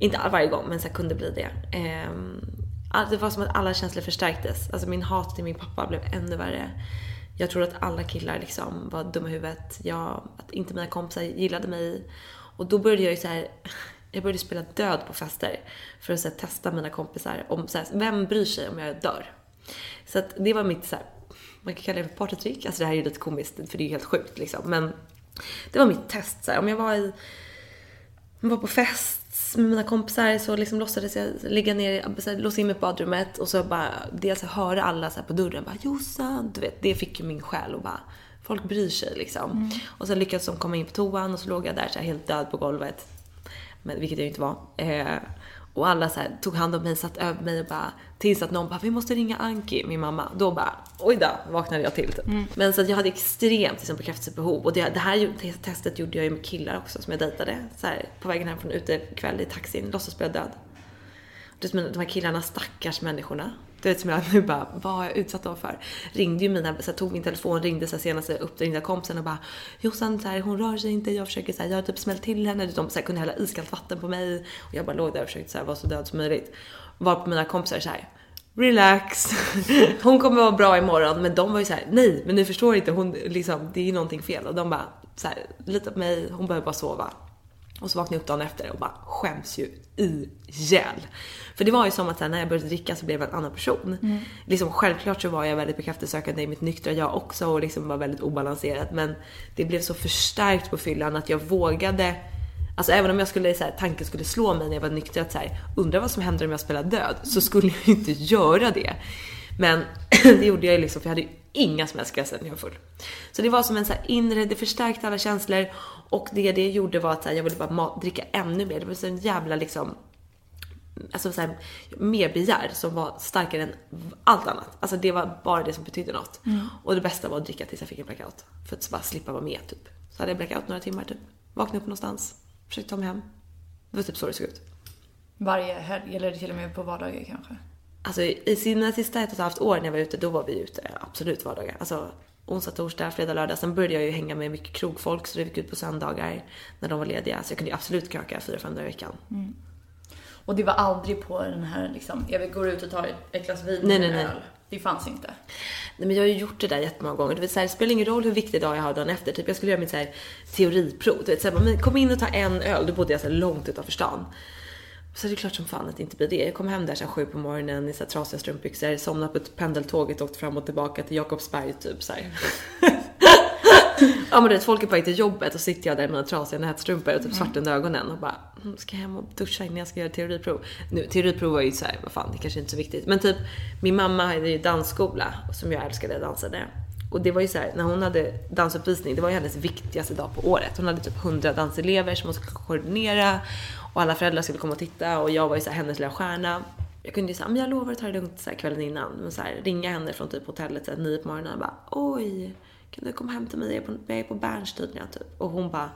Inte varje gång, men så kunde bli det. Ehm, det var som att alla känslor förstärktes. Alltså min hat till min pappa blev ännu värre. Jag trodde att alla killar liksom var dumma i huvudet. Jag, att inte mina kompisar gillade mig. Och då började jag ju så här. Jag började spela död på fester för att så här, testa mina kompisar om så här, vem bryr sig om jag dör. Så att det var mitt så här, man kan kalla det för partytrick. Alltså det här är ju lite komiskt för det är ju helt sjukt liksom. Men det var mitt test så här. Om jag var i jag var på fest med mina kompisar så liksom låtsades jag ligga ner, så här, låsa in mig på badrummet och så bara dels höra alla så på dörren bara Jossan, du vet, det fick ju min själ och bara folk bryr sig liksom. Och sen lyckades de komma in på toan och så låg jag där så här helt död på golvet. Men, vilket jag ju inte var. Eh, och alla så här, tog hand om mig, satt över mig och bara tills att någon bara vi måste ringa Anki, min mamma. Då bara oj då vaknade jag till typ. Men så att jag hade extremt liksom, bekräftelsebehov och det, det här testet gjorde jag ju med killar också som jag dejtade. Så här, på vägen hem från utekväll i taxin, låtsas spela död. Du vet, de här killarna, stackars människorna. Du vet som jag nu bara, vad har jag utsatt dem för? Ringde ju mina, så här, tog min telefon, ringde så här, senaste uppringda kompisen och bara Jossan, så här, hon rör sig inte, jag försöker så här, jag har typ smällt till henne. De så här, kunde hälla iskallt vatten på mig och jag bara låg där och försökte så här, vara så död som möjligt. Var på mina kompisar så här. Relax, hon kommer vara bra imorgon. Men de var ju så här: nej men ni förstår inte, hon, liksom, det är ju någonting fel. Och de bara, så här, lita på mig, hon behöver bara sova. Och så vaknade jag upp dagen efter och bara skäms ju ihjäl. För det var ju som att här, när jag började dricka så blev jag en annan person. Liksom, självklart så var jag väldigt bekräftelsesökande i mitt nyktra jag också och liksom var väldigt obalanserad. Men det blev så förstärkt på fyllan att jag vågade Alltså även om jag skulle, så här, tanken skulle slå mig när jag var nykter att så här, undra vad som händer om jag spelar död. Så skulle jag ju inte göra det. Men det gjorde jag ju liksom för jag hade ju inga som helst gränser när jag var full. Så det var som en så här inre, det förstärkte alla känslor och det det gjorde var att här, jag ville bara dricka ännu mer. Det var så en jävla liksom Alltså så här, mer begär som var starkare än allt annat. Alltså det var bara det som betydde något. Och det bästa var att dricka tills jag fick en blackout. För att bara slippa vara med typ. Så hade jag blackout några timmar typ. Vaknade upp någonstans. Försökte ta mig hem. Det var typ så det såg ut. Varje helg, eller till och med på vardagar kanske? Alltså i sina sista ett och ett halvt år när jag var ute, då var vi ute absolut vardagar. Alltså onsdag, torsdag, fredag, lördag. Sen började jag ju hänga med mycket krogfolk så det gick ut på söndagar när de var lediga. Så jag kunde ju absolut kröka fyra, fem dagar i veckan. Mm. Och det var aldrig på den här liksom, jag går ut och tar ett glas vin Nej, och nej, en nej. öl. Det fanns inte. Nej men jag har ju gjort det där jättemånga gånger. Det, vill säga, det spelar ingen roll hur viktig dag jag har dagen efter. Typ jag skulle göra mitt så här, teoriprov. Du vet, så här, men kom in och ta en öl. Då bodde jag så här, långt utanför stan. Så det är klart som fan att det inte blir det. Jag kom hem där så här, sju på morgonen i så här, trasiga strumpbyxor, somnade på ett pendeltåg, åkte fram och tillbaka till Jakobsberg typ så. Ja men du vet, folk är på väg till jobbet och sitter jag där med mina trasiga nätstrumpor och typ svart under ögonen och bara "Mm, ska jag hem och duscha innan jag ska göra teoriprov. Nu, teoriprov var ju så här, vad fan det kanske inte är så viktigt. Men typ min mamma hade ju dansskola som jag älskade, jag dansade. Och det var ju så här, när hon hade dansuppvisning, det var ju hennes viktigaste dag på året. Hon hade typ 100 danselever som hon skulle koordinera och alla föräldrar skulle komma och titta och jag var ju så här, hennes lilla stjärna. Jag kunde ju säga, men jag lovar att ta det lugnt så här kvällen innan. Men så här, ringa henne från typ hotellet så här, nio på morgonen och bara oj, kan du komma hem till mig? Jag är på, jag är på Berns tydligen typ. Och hon bara,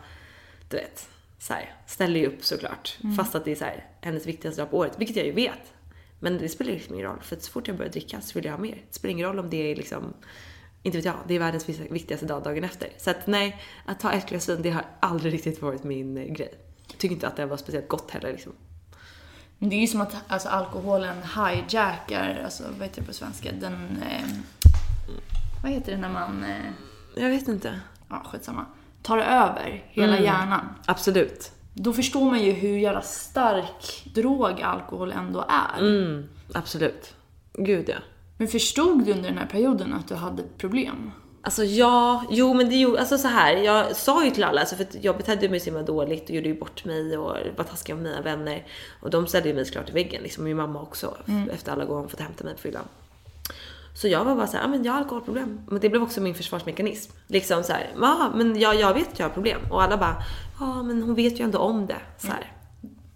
du vet, så här, ställer ju upp såklart. Fast att det är så här, hennes viktigaste dag på året, vilket jag ju vet. Men det spelar liksom ingen roll, för så fort jag börjar dricka så vill jag ha mer. Det spelar ingen roll om det är liksom, inte vet jag, det är världens viktigaste dag dagen efter. Så att nej, att ta ett glas vin, det har aldrig riktigt varit min eh, grej. Tycker inte att det var speciellt gott heller liksom. Men det är ju som att alltså, alkoholen hijackar, alltså vad heter det på svenska? Den... Eh, vad heter det när man... Eh, Jag vet inte. ja, skitsamma. Tar över hela Mm. hjärnan. Absolut. Då förstår man ju hur jävla stark drog alkohol ändå är. Mm, absolut. Gud ja. Men förstod du under den här perioden att du hade problem? Alltså ja, jo men det gjorde, alltså så här, jag sa ju till alla, alltså för att jag betedde mig så himla dåligt och gjorde ju bort mig och var taskig med mina vänner. Och de ställde ju mig såklart i väggen, liksom min mamma också, efter alla gånger hon fått hämta mig på fyllan. Så jag var bara såhär, ja men jag har alkoholproblem. Men det blev också min försvarsmekanism. Liksom såhär, ja men jag, jag vet att jag har problem. Och alla bara, ja men hon vet ju ändå om det. Så här.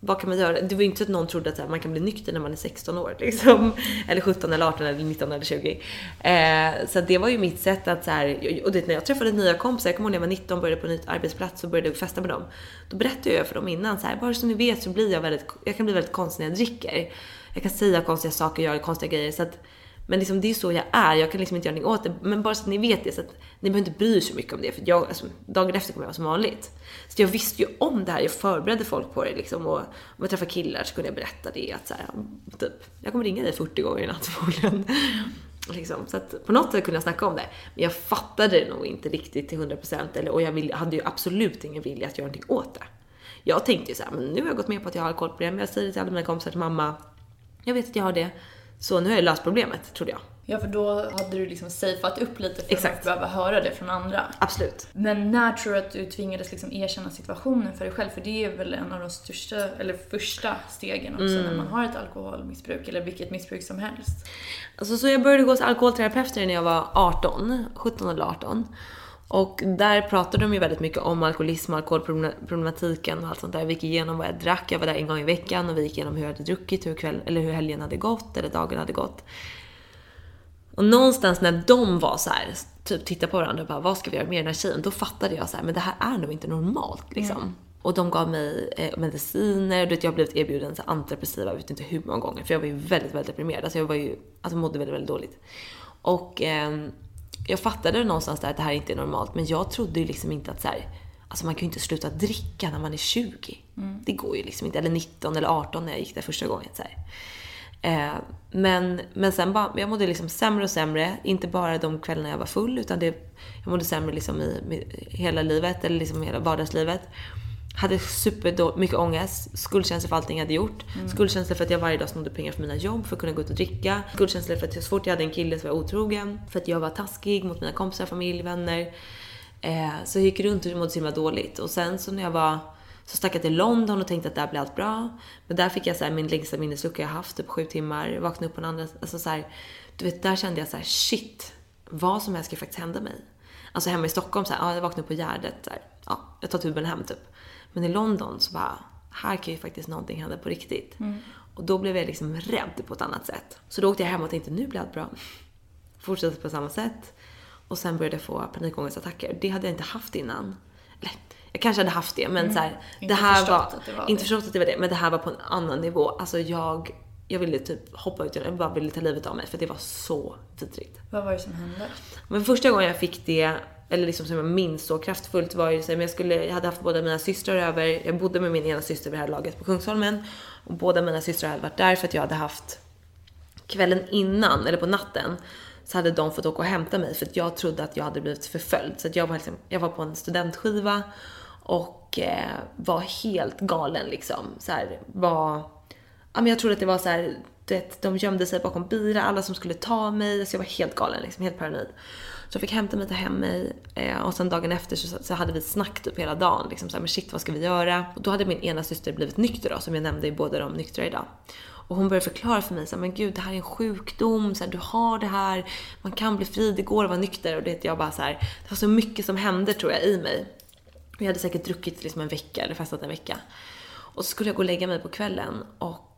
Vad kan man göra? Det var ju inte så att någon trodde att man kan bli nykter när man är 16 år liksom. Eller 17 eller 18 eller 19 eller 20. Eh, så det var ju mitt sätt att så här, och det, när jag träffade nya kompisar, jag kommer ihåg när jag var 19 började på en ny arbetsplats och började festa med dem. Då berättade jag för dem innan så här, bara så ni vet så blir jag väldigt, jag kan bli väldigt konstig när jag dricker. Jag kan säga konstiga saker, göra konstiga grejer. Så att, men liksom det är så jag är, jag kan liksom inte göra någonting åt det. Men bara så att ni vet det, så att ni behöver inte bry er så mycket om det. För jag, alltså, dagen efter kommer jag vara som vanligt. Så jag visste ju om det här, jag förberedde folk på det liksom. Och om jag träffar killar så kunde jag berätta det. Att så här, typ, jag kommer ringa dig 40 gånger i natt förmodligen. Liksom. Så att på något sätt kunde jag snacka om det. Men jag fattade det nog inte riktigt till 100% eller, och jag vill, hade ju absolut ingen vilja att göra någonting åt det. Jag tänkte ju så här, men nu har jag gått med på att jag har alkoholproblem. Jag säger det till alla mina kompisar, till mamma. Jag vet att jag har det. Så nu har jag löst problemet, trodde jag. Ja, för då hade du liksom safeat upp lite för att Exakt. inte behöva höra det från andra. Absolut. Men när tror du att du tvingades liksom erkänna situationen för dig själv? För det är väl en av de största, eller första stegen också när man har ett alkoholmissbruk, eller vilket missbruk som helst. Alltså, så jag började gå till alkoholterapeuter när jag var 18, 17 eller 18. Och där pratade de ju väldigt mycket om alkoholism och alkoholproblematiken och allt sånt där. Vi gick igenom vad jag drack, jag var där en gång i veckan och vi gick igenom hur jag hade druckit, hur, kväll, eller hur helgen hade gått eller dagen hade gått. Och någonstans när de var så här, typ tittade på varandra och bara vad ska vi göra med den här tjejen? Då fattade jag så här, men det här är nog inte normalt liksom. Och de gav mig eh, mediciner, du vet, jag har blivit erbjuden så antidepressiva, jag vet inte hur många gånger. För jag var ju väldigt, väldigt deprimerad. Alltså jag var ju, alltså mådde väldigt, väldigt dåligt. Och ehm, jag fattade någonstans där att det här inte är normalt. Men jag trodde ju liksom inte att så här, alltså man kan ju inte sluta dricka när man är 20. Det går ju liksom inte. Eller 19 eller 18 när jag gick där första gången. Så här. Eh, men, men sen bara, jag mådde liksom sämre och sämre. Inte bara de kvällarna jag var full, utan det, jag mådde sämre liksom i, i hela livet, eller liksom hela vardagslivet. Hade super mycket ångest, skuldkänsla för allting jag hade gjort. Skuldkänsla för att jag varje dag snodde pengar för mina jobb för att kunna gå ut och dricka. Skuldkänsla för att jag, så fort jag hade en kille så var jag otrogen. För att jag var taskig mot mina kompisar, familj, vänner. Eh, så jag gick runt och mådde så himla dåligt. Och sen så när jag var så stack jag till London och tänkte att där blir allt bra. Men där fick jag så här, min längsta minneslucka jag haft, typ sju timmar. Vaknade upp på en andra, alltså så här, du vet, där kände jag så här, shit, vad som helst kan faktiskt hända mig. Alltså hemma i Stockholm, så här, ja, jag vaknade upp på Gärdet, så här, ja, jag tar tuben hem typ. Men i London så bara, här kan ju faktiskt någonting hända på riktigt. Och då blev jag liksom rädd på ett annat sätt. Så då åkte jag hem och tänkte, nu blir allt bra. Fortsatte på samma sätt. Och sen började jag få panikångestattacker. Det hade jag inte haft innan. Jag kanske hade haft det, men så här, Mm. Det här var, det var inte det. förstått att det var det, men det här var på en annan nivå. Alltså jag, jag ville typ hoppa ut, jag bara ville ta livet av mig för det var så vidrigt. Vad var det som hände? Men första gången jag fick det, eller liksom som jag minns så kraftfullt var ju så här, men jag skulle, jag hade haft båda mina systrar över, jag bodde med min ena syster vid det här laget på Kungsholmen och båda mina systrar hade varit där för att jag hade haft kvällen innan, eller på natten, så hade de fått åka och hämta mig för att jag trodde att jag hade blivit förföljd. Så att jag var, liksom, jag var på en studentskiva och eh, var helt galen liksom. Så här, var, ja, men jag trodde att det var så här, det, de gömde sig bakom bira, alla som skulle ta mig. Så jag var helt galen, liksom, helt paranoid. Så jag fick hämta mig, ta hem mig eh, och sen dagen efter så, så hade vi snack typ hela dagen. Liksom så här, men shit vad ska vi göra? Och då hade min ena syster blivit nykter då, som jag nämnde i båda de nyktra idag. Och hon började förklara för mig så här, men gud det här är en sjukdom, så här, du har det här, man kan bli fri, det går att vara nykter. Och det, jag bara så här, det var så mycket som hände tror jag i mig. Jag hade säkert druckit liksom en vecka, eller festat en vecka. Och så skulle jag gå och lägga mig på kvällen och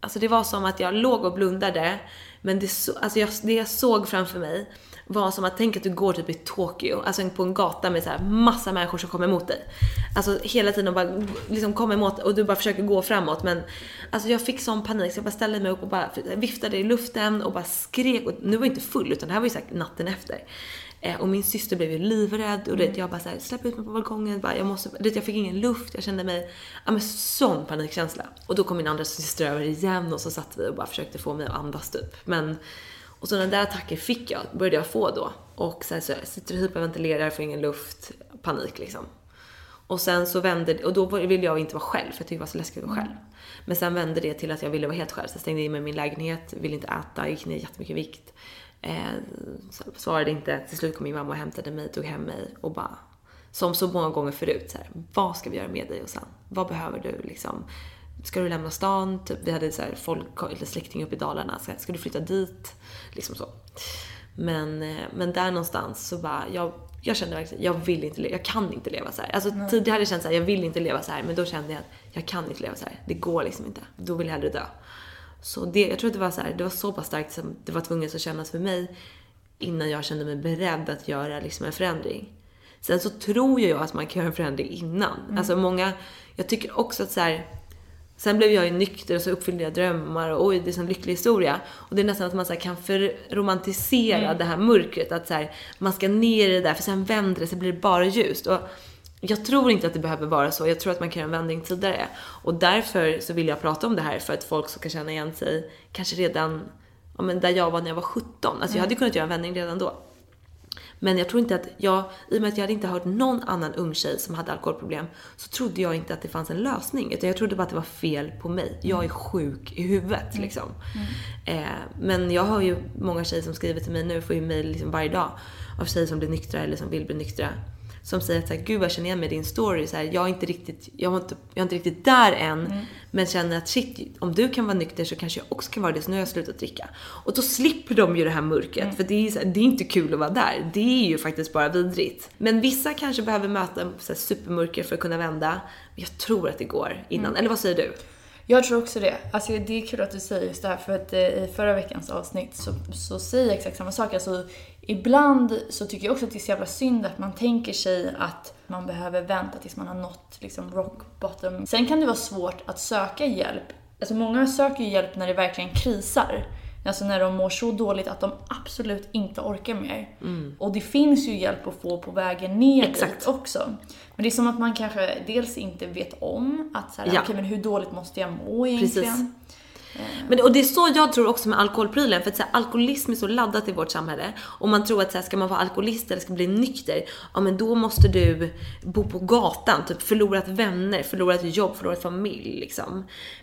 alltså det var som att jag låg och blundade men det, så, alltså jag, det jag såg framför mig var som att tänk att du går typ i Tokyo, alltså på en gata med så här massa människor som kommer emot dig. Alltså hela tiden och bara liksom kommer emot och du bara försöker gå framåt men alltså jag fick sån panik så jag bara ställde mig upp och bara viftade i luften och bara skrek och nu var jag inte full utan det här var ju sagt natten efter. Eh, och min syster blev ju livrädd och det, jag bara såhär, släpp ut mig på balkongen, bara, jag måste, det, jag fick ingen luft, jag kände mig, ja men sån panikkänsla. Och då kom min andra syster över igen och så satt vi och bara försökte få mig att andas typ. Men, och sådana där attacker fick jag, började jag få då. Och här, så jag sitter och hyperventilerar, får ingen luft, panik liksom. Och sen så vände och då ville jag inte vara själv för jag tyckte det var så läskigt att vara själv. Men sen vände det till att jag ville vara helt själv. Så jag stängde in mig i min lägenhet, ville inte äta, gick ner jättemycket vikt. Eh, svarade inte. Till slut kom min mamma och hämtade mig, tog hem mig och bara som så många gånger förut så här, vad ska vi göra med dig och sen? Vad behöver du liksom? Ska du lämna stan? Typ, vi hade så här folk, eller släktingar uppe i Dalarna. Ska, ska du flytta dit? Liksom så. Men, eh, men där någonstans så bara, jag, jag kände verkligen, jag vill inte leva, jag kan inte leva så här. Alltså tidigare hade jag känt så här, jag vill inte leva så här, men då kände jag att jag kan inte leva så här. Det går liksom inte. Då vill jag hellre dö. Så det, jag tror att det var så här, det var så pass starkt som det var tvunget att kännas för mig innan jag kände mig beredd att göra liksom en förändring. Sen så tror jag att man kan göra en förändring innan. Alltså många, jag tycker också att så här, Sen blev jag ju nykter och så uppfyllde jag drömmar och oj, det är en lycklig historia. Och det är nästan att man så kan förromantisera det här mörkret. Att så här, man ska ner i det där för sen vänder det så blir det bara ljust. Och jag tror inte att det behöver vara så. Jag tror att man kan göra en vändning tidigare. Och därför så vill jag prata om det här för att folk ska känna igen sig kanske redan ja, men där jag var när jag var 17. Alltså jag hade kunnat göra en vändning redan då. Men jag tror inte att jag, i och med att jag hade inte hört någon annan ung tjej som hade alkoholproblem, så trodde jag inte att det fanns en lösning. Utan jag trodde bara att det var fel på mig. Jag är sjuk i huvudet liksom. Eh, men jag har ju många tjejer som skriver till mig nu, får ju mejl liksom varje dag av tjejer som blir nyktra eller som vill bli nyktra. Som säger att så här, gud jag känner igen mig i din story. Så här, jag, är inte riktigt, jag, var inte, jag är inte riktigt där än. Men känner att shit, om du kan vara nykter så kanske jag också kan vara det. Så nu har jag slutat dricka. Och då slipper de ju det här mörkret. För det är, här, det är inte kul att vara där. Det är ju faktiskt bara vidrigt. Men vissa kanske behöver möta så supermörker för att kunna vända. Men jag tror att det går innan. Eller vad säger du? Jag tror också det. Alltså det är kul att du säger just det här för att eh, i förra veckans avsnitt så, så säger jag exakt samma sak. Alltså ibland så tycker jag också att det är så jävla synd att man tänker sig att man behöver vänta tills man har nått liksom rock bottom. Sen kan det vara svårt att söka hjälp. Alltså många söker ju hjälp när det verkligen krisar. Alltså när de mår så dåligt att de absolut inte orkar mer. Och det finns ju hjälp att få på vägen ner Mm. Exakt. dit också. Men det är som att man kanske dels inte vet om att så här, Ja. okej men hur dåligt måste jag må egentligen? Precis. Men, och det är så jag tror också med alkoholprylen, för att så här, alkoholism är så laddat i vårt samhälle. Och man tror att så här, ska man vara alkoholist eller ska bli nykter, ja men då måste du bo på gatan, typ förlorat vänner, förlorat jobb, förlorat familj liksom.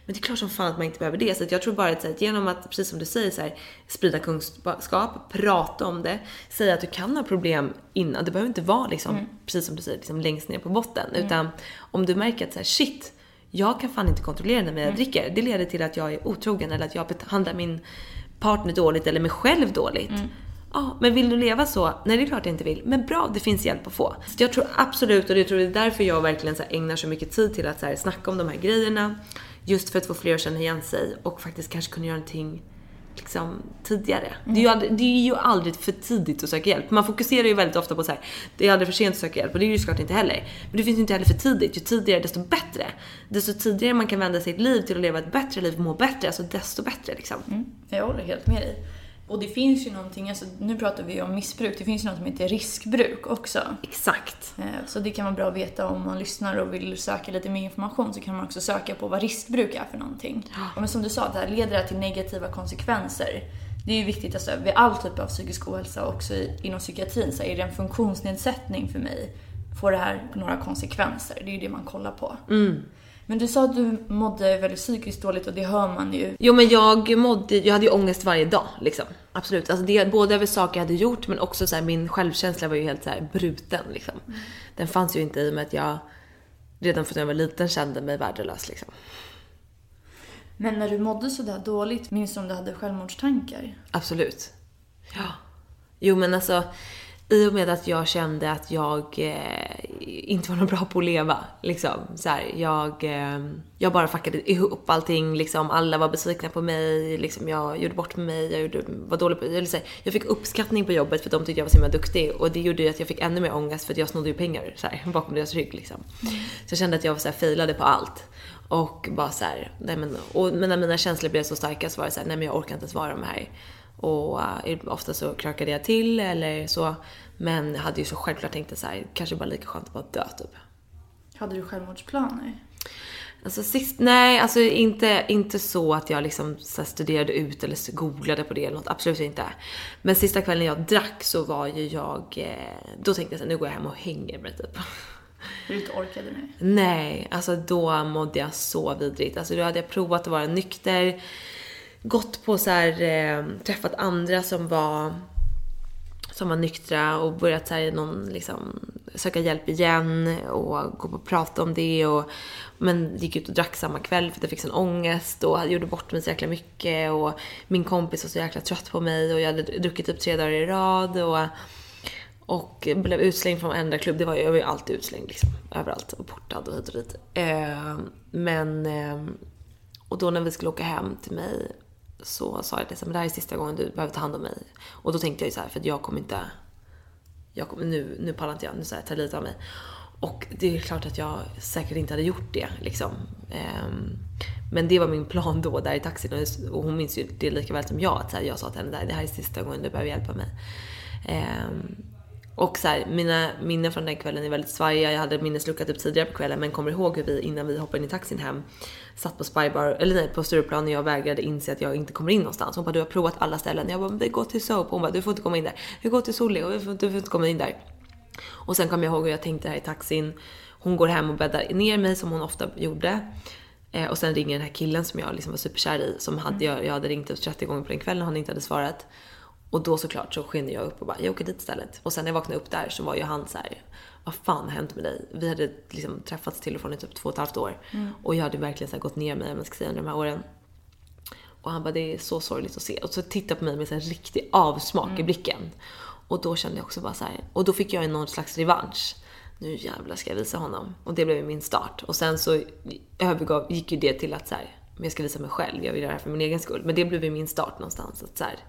Men det är klart som fan att man inte behöver det. Så jag tror bara att, så här, genom att, precis som du säger, så här, sprida kunskap, prata om det, säga att du kan ha problem innan. Det behöver inte vara liksom, precis som du säger, liksom, längst ner på botten. Utan om du märker att så här, shit, jag kan fan inte kontrollera när jag dricker. Det leder till att jag är otrogen eller att jag behandlar min partner dåligt eller mig själv dåligt. Ja, men vill du leva så? Nej, det är klart jag inte vill. Men bra, det finns hjälp att få. Så jag tror absolut, och det tror jag är därför jag verkligen så ägnar så mycket tid till att så här snacka om de här grejerna. Just för att få fler att känna igen sig och faktiskt kanske kunna göra någonting liksom, tidigare. Det, är ju aldrig, det är ju aldrig för tidigt att söka hjälp. Man fokuserar ju väldigt ofta på så här, det är aldrig för sent att söka hjälp och det är ju såklart inte heller. Men det finns ju inte heller för tidigt. Ju tidigare desto bättre. Desto tidigare man kan vända sitt liv till att leva ett bättre liv, må bättre, alltså desto bättre liksom. Mm. Jag håller helt med dig. Och det finns ju någonting, alltså, nu pratar vi om missbruk, det finns ju något som heter riskbruk också. Exakt. Eh, Så det kan vara bra att veta om man lyssnar och vill söka lite mer information så kan man också söka på vad riskbruk är för någonting. Och Men som du sa, det här leder till negativa konsekvenser. Det är ju viktigt alltså, vid all typ av psykisk ohälsa, också inom psykiatrin, så är det en funktionsnedsättning för mig, får det här några konsekvenser? Det är ju det man kollar på. Men du sa att du mådde väldigt psykiskt dåligt och det hör man ju. Jo men jag mådde, jag hade ju ångest varje dag liksom. Absolut. Alltså det, både över saker jag hade gjort men också så här, min självkänsla var ju helt så här bruten liksom. Den fanns ju inte i och med att jag redan från jag var liten kände mig värdelös liksom. Men när du mådde sådär dåligt, minns du om du hade självmordstankar? Absolut. Ja. Jo men alltså, i och med att jag kände att jag eh, inte var någon bra på att leva. Liksom. Så här, jag, eh, jag bara fuckade ihop allting. Liksom. Alla var besvikna på mig. Liksom. Jag gjorde bort mig. Jag gjorde, var dålig på... Eller, så här, jag fick uppskattning på jobbet för att de tyckte jag var så himla duktig. Och det gjorde ju att jag fick ännu mer ångest för att jag snodde ju pengar så här, bakom deras rygg. Liksom. Så jag kände att jag så här, failade på allt. Och bara så här, nej men, och, men när mina känslor blev så starka så var det så här, nej men jag orkar inte ens vara här. Och uh, ofta så krökade jag till eller så. Men hade ju så självklart tänkt att så här, kanske bara lika skönt att bara dö typ. Hade du självmordsplaner? Alltså sist, nej alltså inte, inte så att jag liksom så studerade ut eller googlade på det eller något, absolut inte. Men sista kvällen jag drack så var ju jag, eh, då tänkte jag så här, nu går jag hem och hänger mig typ. För du inte orkade nu? Nej, alltså då mådde jag så vidrigt. Alltså då hade jag provat att vara nykter, gått på så här, eh, träffat andra som var som var nyktra och börjat så här, någon, liksom, söka hjälp igen och gå på och prata om det. Och, men gick ut och drack samma kväll för att jag fick sån ångest och gjorde bort mig så jäkla mycket. Och min kompis var så jäkla trött på mig och jag hade druckit typ tre dagar i rad. Och, och blev utslängd från varenda klubb. Det var, jag var ju alltid utslängd liksom. Överallt. Och portad och hit och dit. Eh, men... Eh, och då när vi skulle åka hem till mig så sa jag till det här är sista gången du behöver ta hand om mig. Och då tänkte jag ju så här, för jag kommer inte... Jag kommer, nu, nu pallar inte jag, nu så här, tar lite av mig. Och det är klart att jag säkert inte hade gjort det liksom. Ehm, men det var min plan då där i taxin och- hon minns ju det lika väl som jag. Att så här, jag sa till henne, "Det här är sista gången du behöver hjälpa mig. Ehm, och så här, mina minnen från den kvällen är väldigt svajiga. Jag hade minneslucka typ tidigare på kvällen men kommer ihåg hur vi innan vi hoppade in i taxin hem satt på Spybar, eller nej på Stureplan och jag vägrade inse att jag inte kommer in någonstans. Hon bara du har provat alla ställen. Jag bara vi går till Soap. Hon bara du får inte komma in där. Vi går till Solly och vi får, du får inte komma in där. Och sen kom jag ihåg hur jag tänkte här i taxin. Hon går hem och bäddar ner mig som hon ofta gjorde. Eh, och sen ringer den här killen som jag liksom var superkär i. Som hade, jag, jag hade ringt upp 30 gånger på den kvällen och han inte hade svarat. Och då såklart så skende jag upp och bara, jag åker dit istället. Och sen när jag vaknade upp där så var ju han så här, vad fan har hänt med dig? Vi hade liksom träffats till och från i typ två och ett halvt år. Och jag hade verkligen så gått ner mig, om man ska säga, under de här åren. Och han bara, det är så sorgligt att se. Och så tittade på mig med en riktig avsmak i blicken. Och då kände jag också bara så här, och då fick jag någon slags revansch. Nu jävlar ska jag visa honom. Och det blev min start. Och sen så övergav, gick ju det till att så här, men jag ska visa mig själv, jag vill göra det här för min egen skull. Men det blev min start någonstans. Att så här,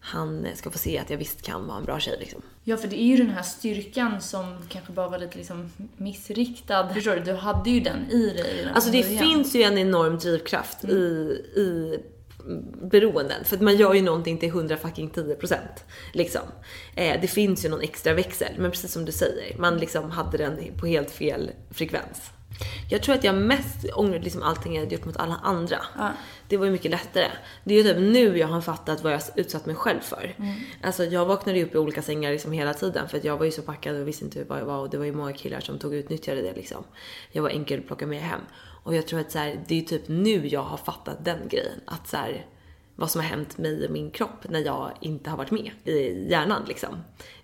han ska få se att jag visst kan vara en bra tjej liksom. Ja, för det är ju den här styrkan som kanske bara var lite liksom missriktad. Förstår du? Du hade ju den i dig redan Alltså det början. finns ju en enorm drivkraft i, i beroenden. För att man gör ju någonting till 100 fucking 10 procent. Liksom. Eh, det finns ju någon extra växel. Men precis som du säger, man liksom hade den på helt fel frekvens. Jag tror att jag mest ångrade liksom allting jag hade gjort mot alla andra. Ja. Det var ju mycket lättare. Det är ju typ nu jag har fattat vad jag utsatt mig själv för. Alltså jag vaknade ju upp i olika sängar liksom hela tiden för att jag var ju så packad och visste inte vad jag var och det var ju många killar som tog och utnyttjade det liksom. Jag var enkel att plocka med hem. Och jag tror att så här, det är typ nu jag har fattat den grejen. Att så här, vad som har hänt mig och min kropp när jag inte har varit med i hjärnan liksom.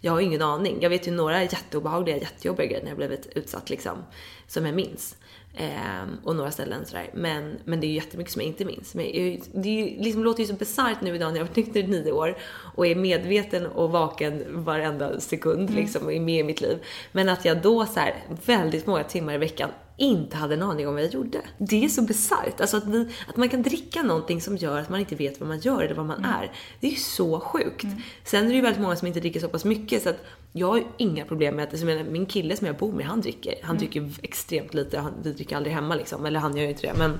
Jag har ingen aning. Jag vet ju några jätteobehagliga, jättejobbiga grejer när jag blivit utsatt liksom. Som jag minns. Ehm, och några ställen sådär. Men, men det är ju jättemycket som jag inte minns. Men jag, det är ju, liksom, låter ju så bisarrt nu idag när jag har varit nykter i nio år och är medveten och vaken varenda sekund liksom och är med i mitt liv. Men att jag då så här, väldigt många timmar i veckan inte hade en aning om vad jag gjorde. Det är så bisarrt. Alltså att, vi, att man kan dricka någonting som gör att man inte vet vad man gör eller vad man Mm. är. Det är ju så sjukt. Sen är det ju väldigt många som inte dricker så pass mycket så att jag har ju inga problem med att, alltså, menar, min kille som jag bor med, han dricker. Han Mm. dricker extremt lite, han, vi dricker aldrig hemma liksom. Eller han gör ju inte det men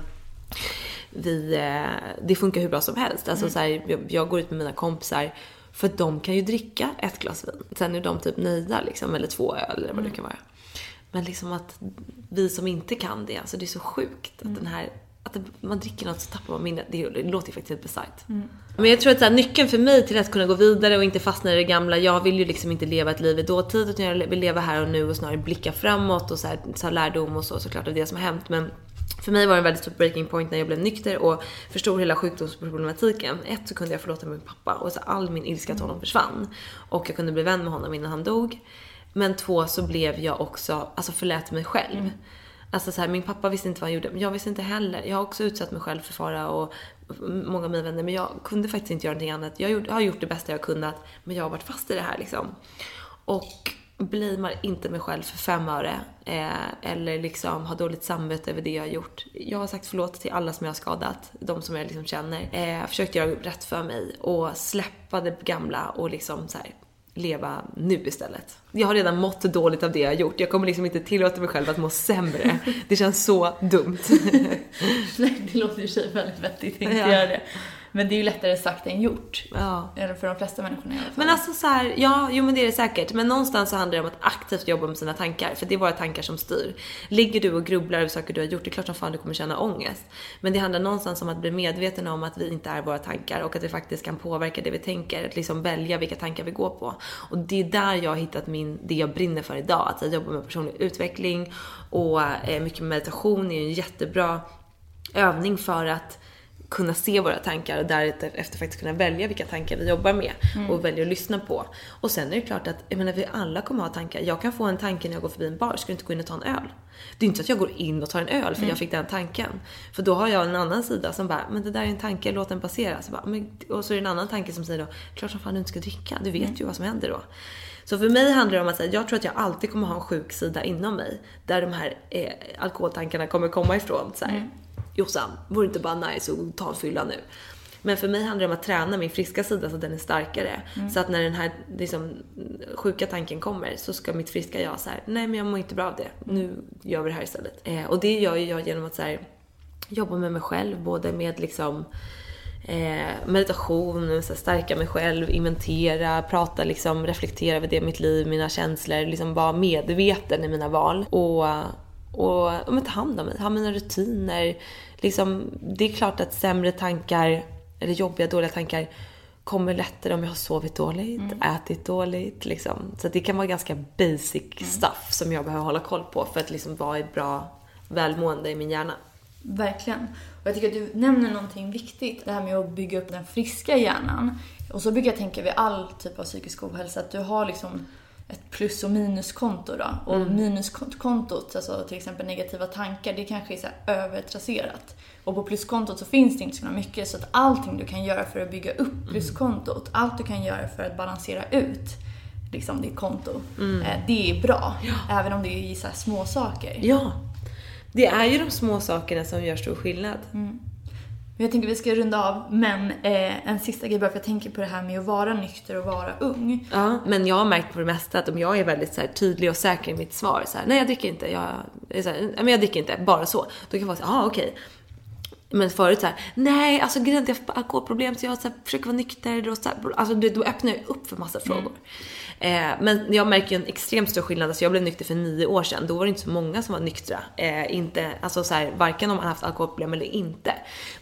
vi, eh, det funkar hur bra som helst. Alltså, så här, jag, jag går ut med mina kompisar för de kan ju dricka ett glas vin. Sen är de typ nöjda liksom, eller två öl eller vad det kan vara. Men liksom att vi som inte kan det, alltså det är så sjukt att den här att man dricker något så tappar man minnet. Det, låter ju faktiskt helt bisarrt. Men jag tror att så här, nyckeln för mig till att kunna gå vidare och inte fastna i det gamla. Jag vill ju liksom inte leva ett liv i dåtid utan jag vill leva här och nu och snarare blicka framåt och så här, ta lärdom och så såklart av det som har hänt. Men för mig var det en väldigt stor breaking point när jag blev nykter och förstod hela sjukdomsproblematiken. Ett så kunde jag förlåta min pappa och så all min ilska till honom försvann. Och jag kunde bli vän med honom innan han dog. Men två så blev jag också, alltså förlät mig själv. Alltså så här, min pappa visste inte vad han gjorde, men jag visste inte heller. Jag har också utsatt mig själv för fara och många av mina vänner, men jag kunde faktiskt inte göra någonting annat. Jag har gjort det bästa jag kunnat, men jag har varit fast i det här liksom. Och blamear inte mig själv för fem öre. Eh, eller liksom har dåligt samvete över det jag har gjort. Jag har sagt förlåt till alla som jag har skadat, de som jag liksom känner. Eh, försökt göra rätt för mig och släppa det gamla och liksom så här, leva nu istället. Jag har redan mått dåligt av det jag har gjort. Jag kommer liksom inte tillåta mig själv att må sämre. Det känns så dumt. Nej, det låter i och för sig väldigt vettigt, inte Ja. göra det. Men det är ju lättare sagt än gjort. ja. Eller för de flesta människorna i alla fall. Men alltså så här, ja, jo men det är det säkert. Men någonstans så handlar det om att aktivt jobba med sina tankar. För det är våra tankar som styr. Ligger du och grubblar över saker du har gjort, det är klart som fan du kommer känna ångest. Men det handlar någonstans om att bli medveten om att vi inte är våra tankar och att vi faktiskt kan påverka det vi tänker. Att liksom välja vilka tankar vi går på. Och det är där jag har hittat min, det jag brinner för idag. Att jag jobbar med personlig utveckling och eh, mycket meditation är ju en jättebra övning för att kunna se våra tankar och därefter faktiskt kunna välja vilka tankar vi jobbar med och välja att lyssna på. Och sen är det klart att, jag menar vi alla kommer ha tankar. Jag kan få en tanke när jag går förbi en bar, ska du inte gå in och ta en öl? Det är inte så att jag går in och tar en öl för jag fick den tanken. För då har jag en annan sida som bara, men det där är en tanke, låt den passera. Så bara, men, och så är det en annan tanke som säger då, klart som fan du inte ska dricka, du vet ju vad som händer då. Så för mig handlar det om att säga, jag tror att jag alltid kommer ha en sjuk sida inom mig. Där de här eh, alkoholtankarna kommer komma ifrån. Så här, Jossan, vore det inte bara nice att ta en fylla nu? Men för mig handlar det om att träna min friska sida så att den är starkare. Så att när den här liksom, sjuka tanken kommer så ska mitt friska jag säga nej men jag mår inte bra av det. Nu gör vi det här istället. Eh, och det gör ju jag genom att så här, jobba med mig själv, både med liksom eh, meditation, så här, stärka mig själv, inventera, prata, liksom, reflektera över det, mitt liv, mina känslor, liksom vara medveten i mina val. Och, och, men, ta hand om mig, ha mina rutiner. Liksom, det är klart att sämre tankar, eller jobbiga, dåliga tankar kommer lättare om jag har sovit dåligt, ätit dåligt. Liksom. Så det kan vara ganska basic stuff som jag behöver hålla koll på för att liksom vara i bra välmående i min hjärna. Verkligen. Och jag tycker att du nämner någonting viktigt. Det här med att bygga upp den friska hjärnan. Och så brukar jag tänka vid all typ av psykisk ohälsa att du har liksom ett plus och minuskonto då. Och minuskontot, alltså till exempel negativa tankar, det kanske är så övertrasserat. Och på pluskontot så finns det inte så mycket så att allting du kan göra för att bygga upp pluskontot, allt du kan göra för att balansera ut liksom ditt konto, eh, det är bra. Även om det är så små saker. Ja, det är ju de små sakerna som gör stor skillnad. Jag tänker vi ska runda av, men eh, en sista grej bara för jag tänker på det här med att vara nykter och vara ung. Ja, men jag har märkt på det mesta att om jag är väldigt så här, tydlig och säker i mitt svar, så här, nej jag dricker inte, jag, så här, men jag dricker inte, bara så. Då kan jag vara såhär, ah okej. Men förut såhär, nej alltså grejen är att jag har alkoholproblem så jag så här, försöker vara nykter och så här, alltså då öppnar jag upp för massa frågor. Eh, men jag märker ju en extremt stor skillnad, alltså jag blev nykter för nio år sedan, då var det inte så många som var nyktra. Eh, inte, alltså så här, varken om man haft alkoholproblem eller inte.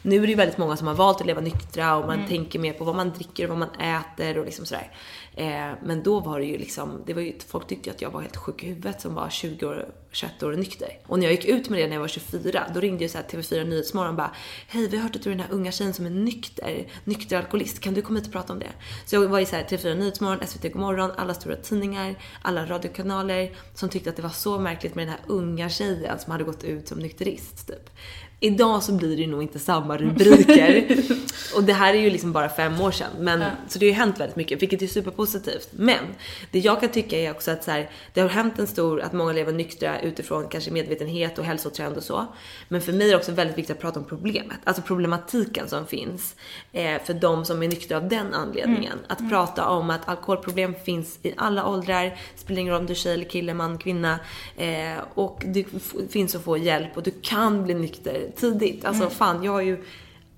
Nu är det ju väldigt många som har valt att leva nyktra och man tänker mer på vad man dricker och vad man äter och liksom sådär. Eh, men då var det ju liksom, det var ju, folk tyckte att jag var helt sjuk i huvudet som var 20 år, 21 år nykter. Och när jag gick ut med det när jag var 24, då ringde ju så här TV4 Nyhetsmorgon och bara Hej, vi har hört att du är den här unga tjejen som är nykter, nykter alkoholist. Kan du komma hit och prata om det? Så jag var i så här TV4 Nyhetsmorgon, SVT Godmorgon, alla stora tidningar, alla radiokanaler som tyckte att det var så märkligt med den här unga tjejen som hade gått ut som nykterist typ. Idag så blir det nog inte samma rubriker. och det här är ju liksom bara fem år sedan. Men, ja. Så det har ju hänt väldigt mycket, vilket är superpositivt. Men det jag kan tycka är också att så här, det har hänt en stor, att många lever nyktra utifrån kanske medvetenhet och hälsotrend och så. Men för mig är det också väldigt viktigt att prata om problemet, alltså problematiken som finns eh, för de som är nyktra av den anledningen. Mm. Att mm. prata om att alkoholproblem finns i alla åldrar, spelar ingen roll om du är tjej eller kille, man, kvinna. Eh, och det finns att få hjälp och du kan bli nykter tidigt. Alltså mm. fan, jag har ju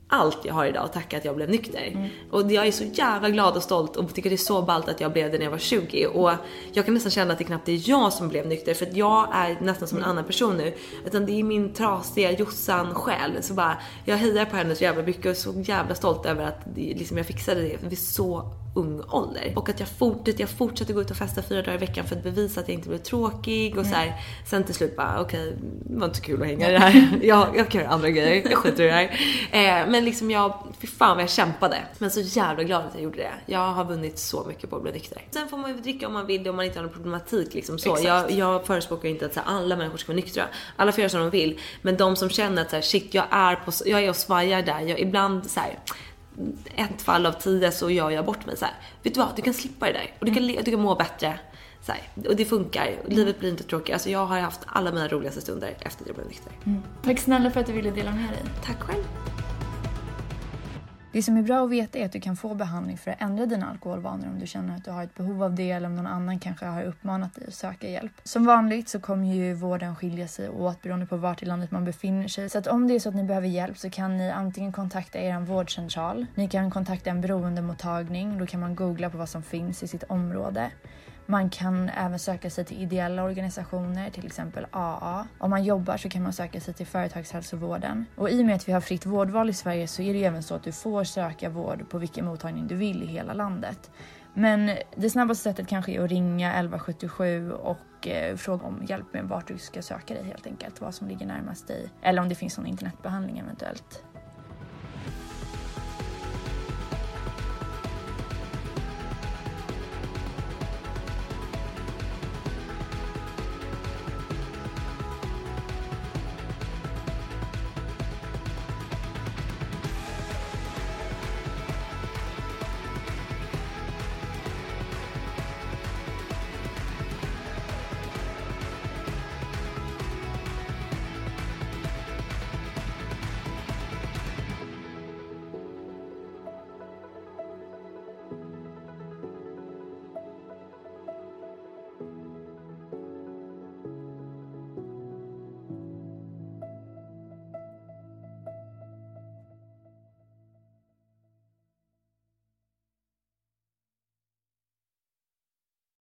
allt jag har idag och tacka att jag blev nykter. Mm. Och jag är så jävla glad och stolt och tycker det är så ballt att jag blev det när jag var 20. Och jag kan nästan känna att det knappt är jag som blev nykter för att jag är nästan som en annan person nu. Utan det är min trasiga Jossan själ. Så bara, jag hejar på henne så jävla mycket och är så jävla stolt över att liksom jag fixade det vid så ung ålder. Och att jag, fortsatte, jag fortsatte gå ut och festa fyra dagar i veckan för att bevisa att jag inte blev tråkig och mm. så här, Sen till slut bara, okej, okay, det var inte kul att hänga i det här. jag, jag kan göra andra grejer, jag skiter i det här. Eh, men liksom jag, fy fan vad jag kämpade. Men så jävla glad att jag gjorde det. Jag har vunnit så mycket på att bli nykter. Sen får man ju dricka om man vill det om man inte har någon problematik liksom så. Jag, jag förespråkar inte att så här, alla människor ska vara nyktra. Alla får göra som de vill. Men de som känner att så här, shit, jag är på, jag är och svajar där. Jag, ibland så här, ett fall av tio så gör jag bort mig så här. Vet du vad, du kan slippa det där och du kan, mm. du kan må bättre. Så här. Och det funkar. Livet blir inte tråkigt. Alltså jag har haft alla mina roligaste stunder efter att jag blev nykter. Mm. Tack snälla för att du ville dela med dig. Tack själv. Det som är bra att veta är att du kan få behandling för att ändra dina alkoholvanor om du känner att du har ett behov av det eller om någon annan kanske har uppmanat dig att söka hjälp. Som vanligt så kommer ju vården skilja sig åt beroende på vart i landet man befinner sig. Så att om det är så att ni behöver hjälp så kan ni antingen kontakta er vårdcentral, ni kan kontakta en beroendemottagning, då kan man googla på vad som finns i sitt område. Man kan även söka sig till ideella organisationer, till exempel AA. Om man jobbar så kan man söka sig till företagshälsovården. Och i och med att vi har fritt vårdval i Sverige så är det ju även så att du får söka vård på vilken mottagning du vill i hela landet. Men det snabbaste sättet kanske är att ringa 1177 och eh, fråga om hjälp med vart du ska söka dig helt enkelt. Vad som ligger närmast dig. Eller om det finns någon internetbehandling eventuellt.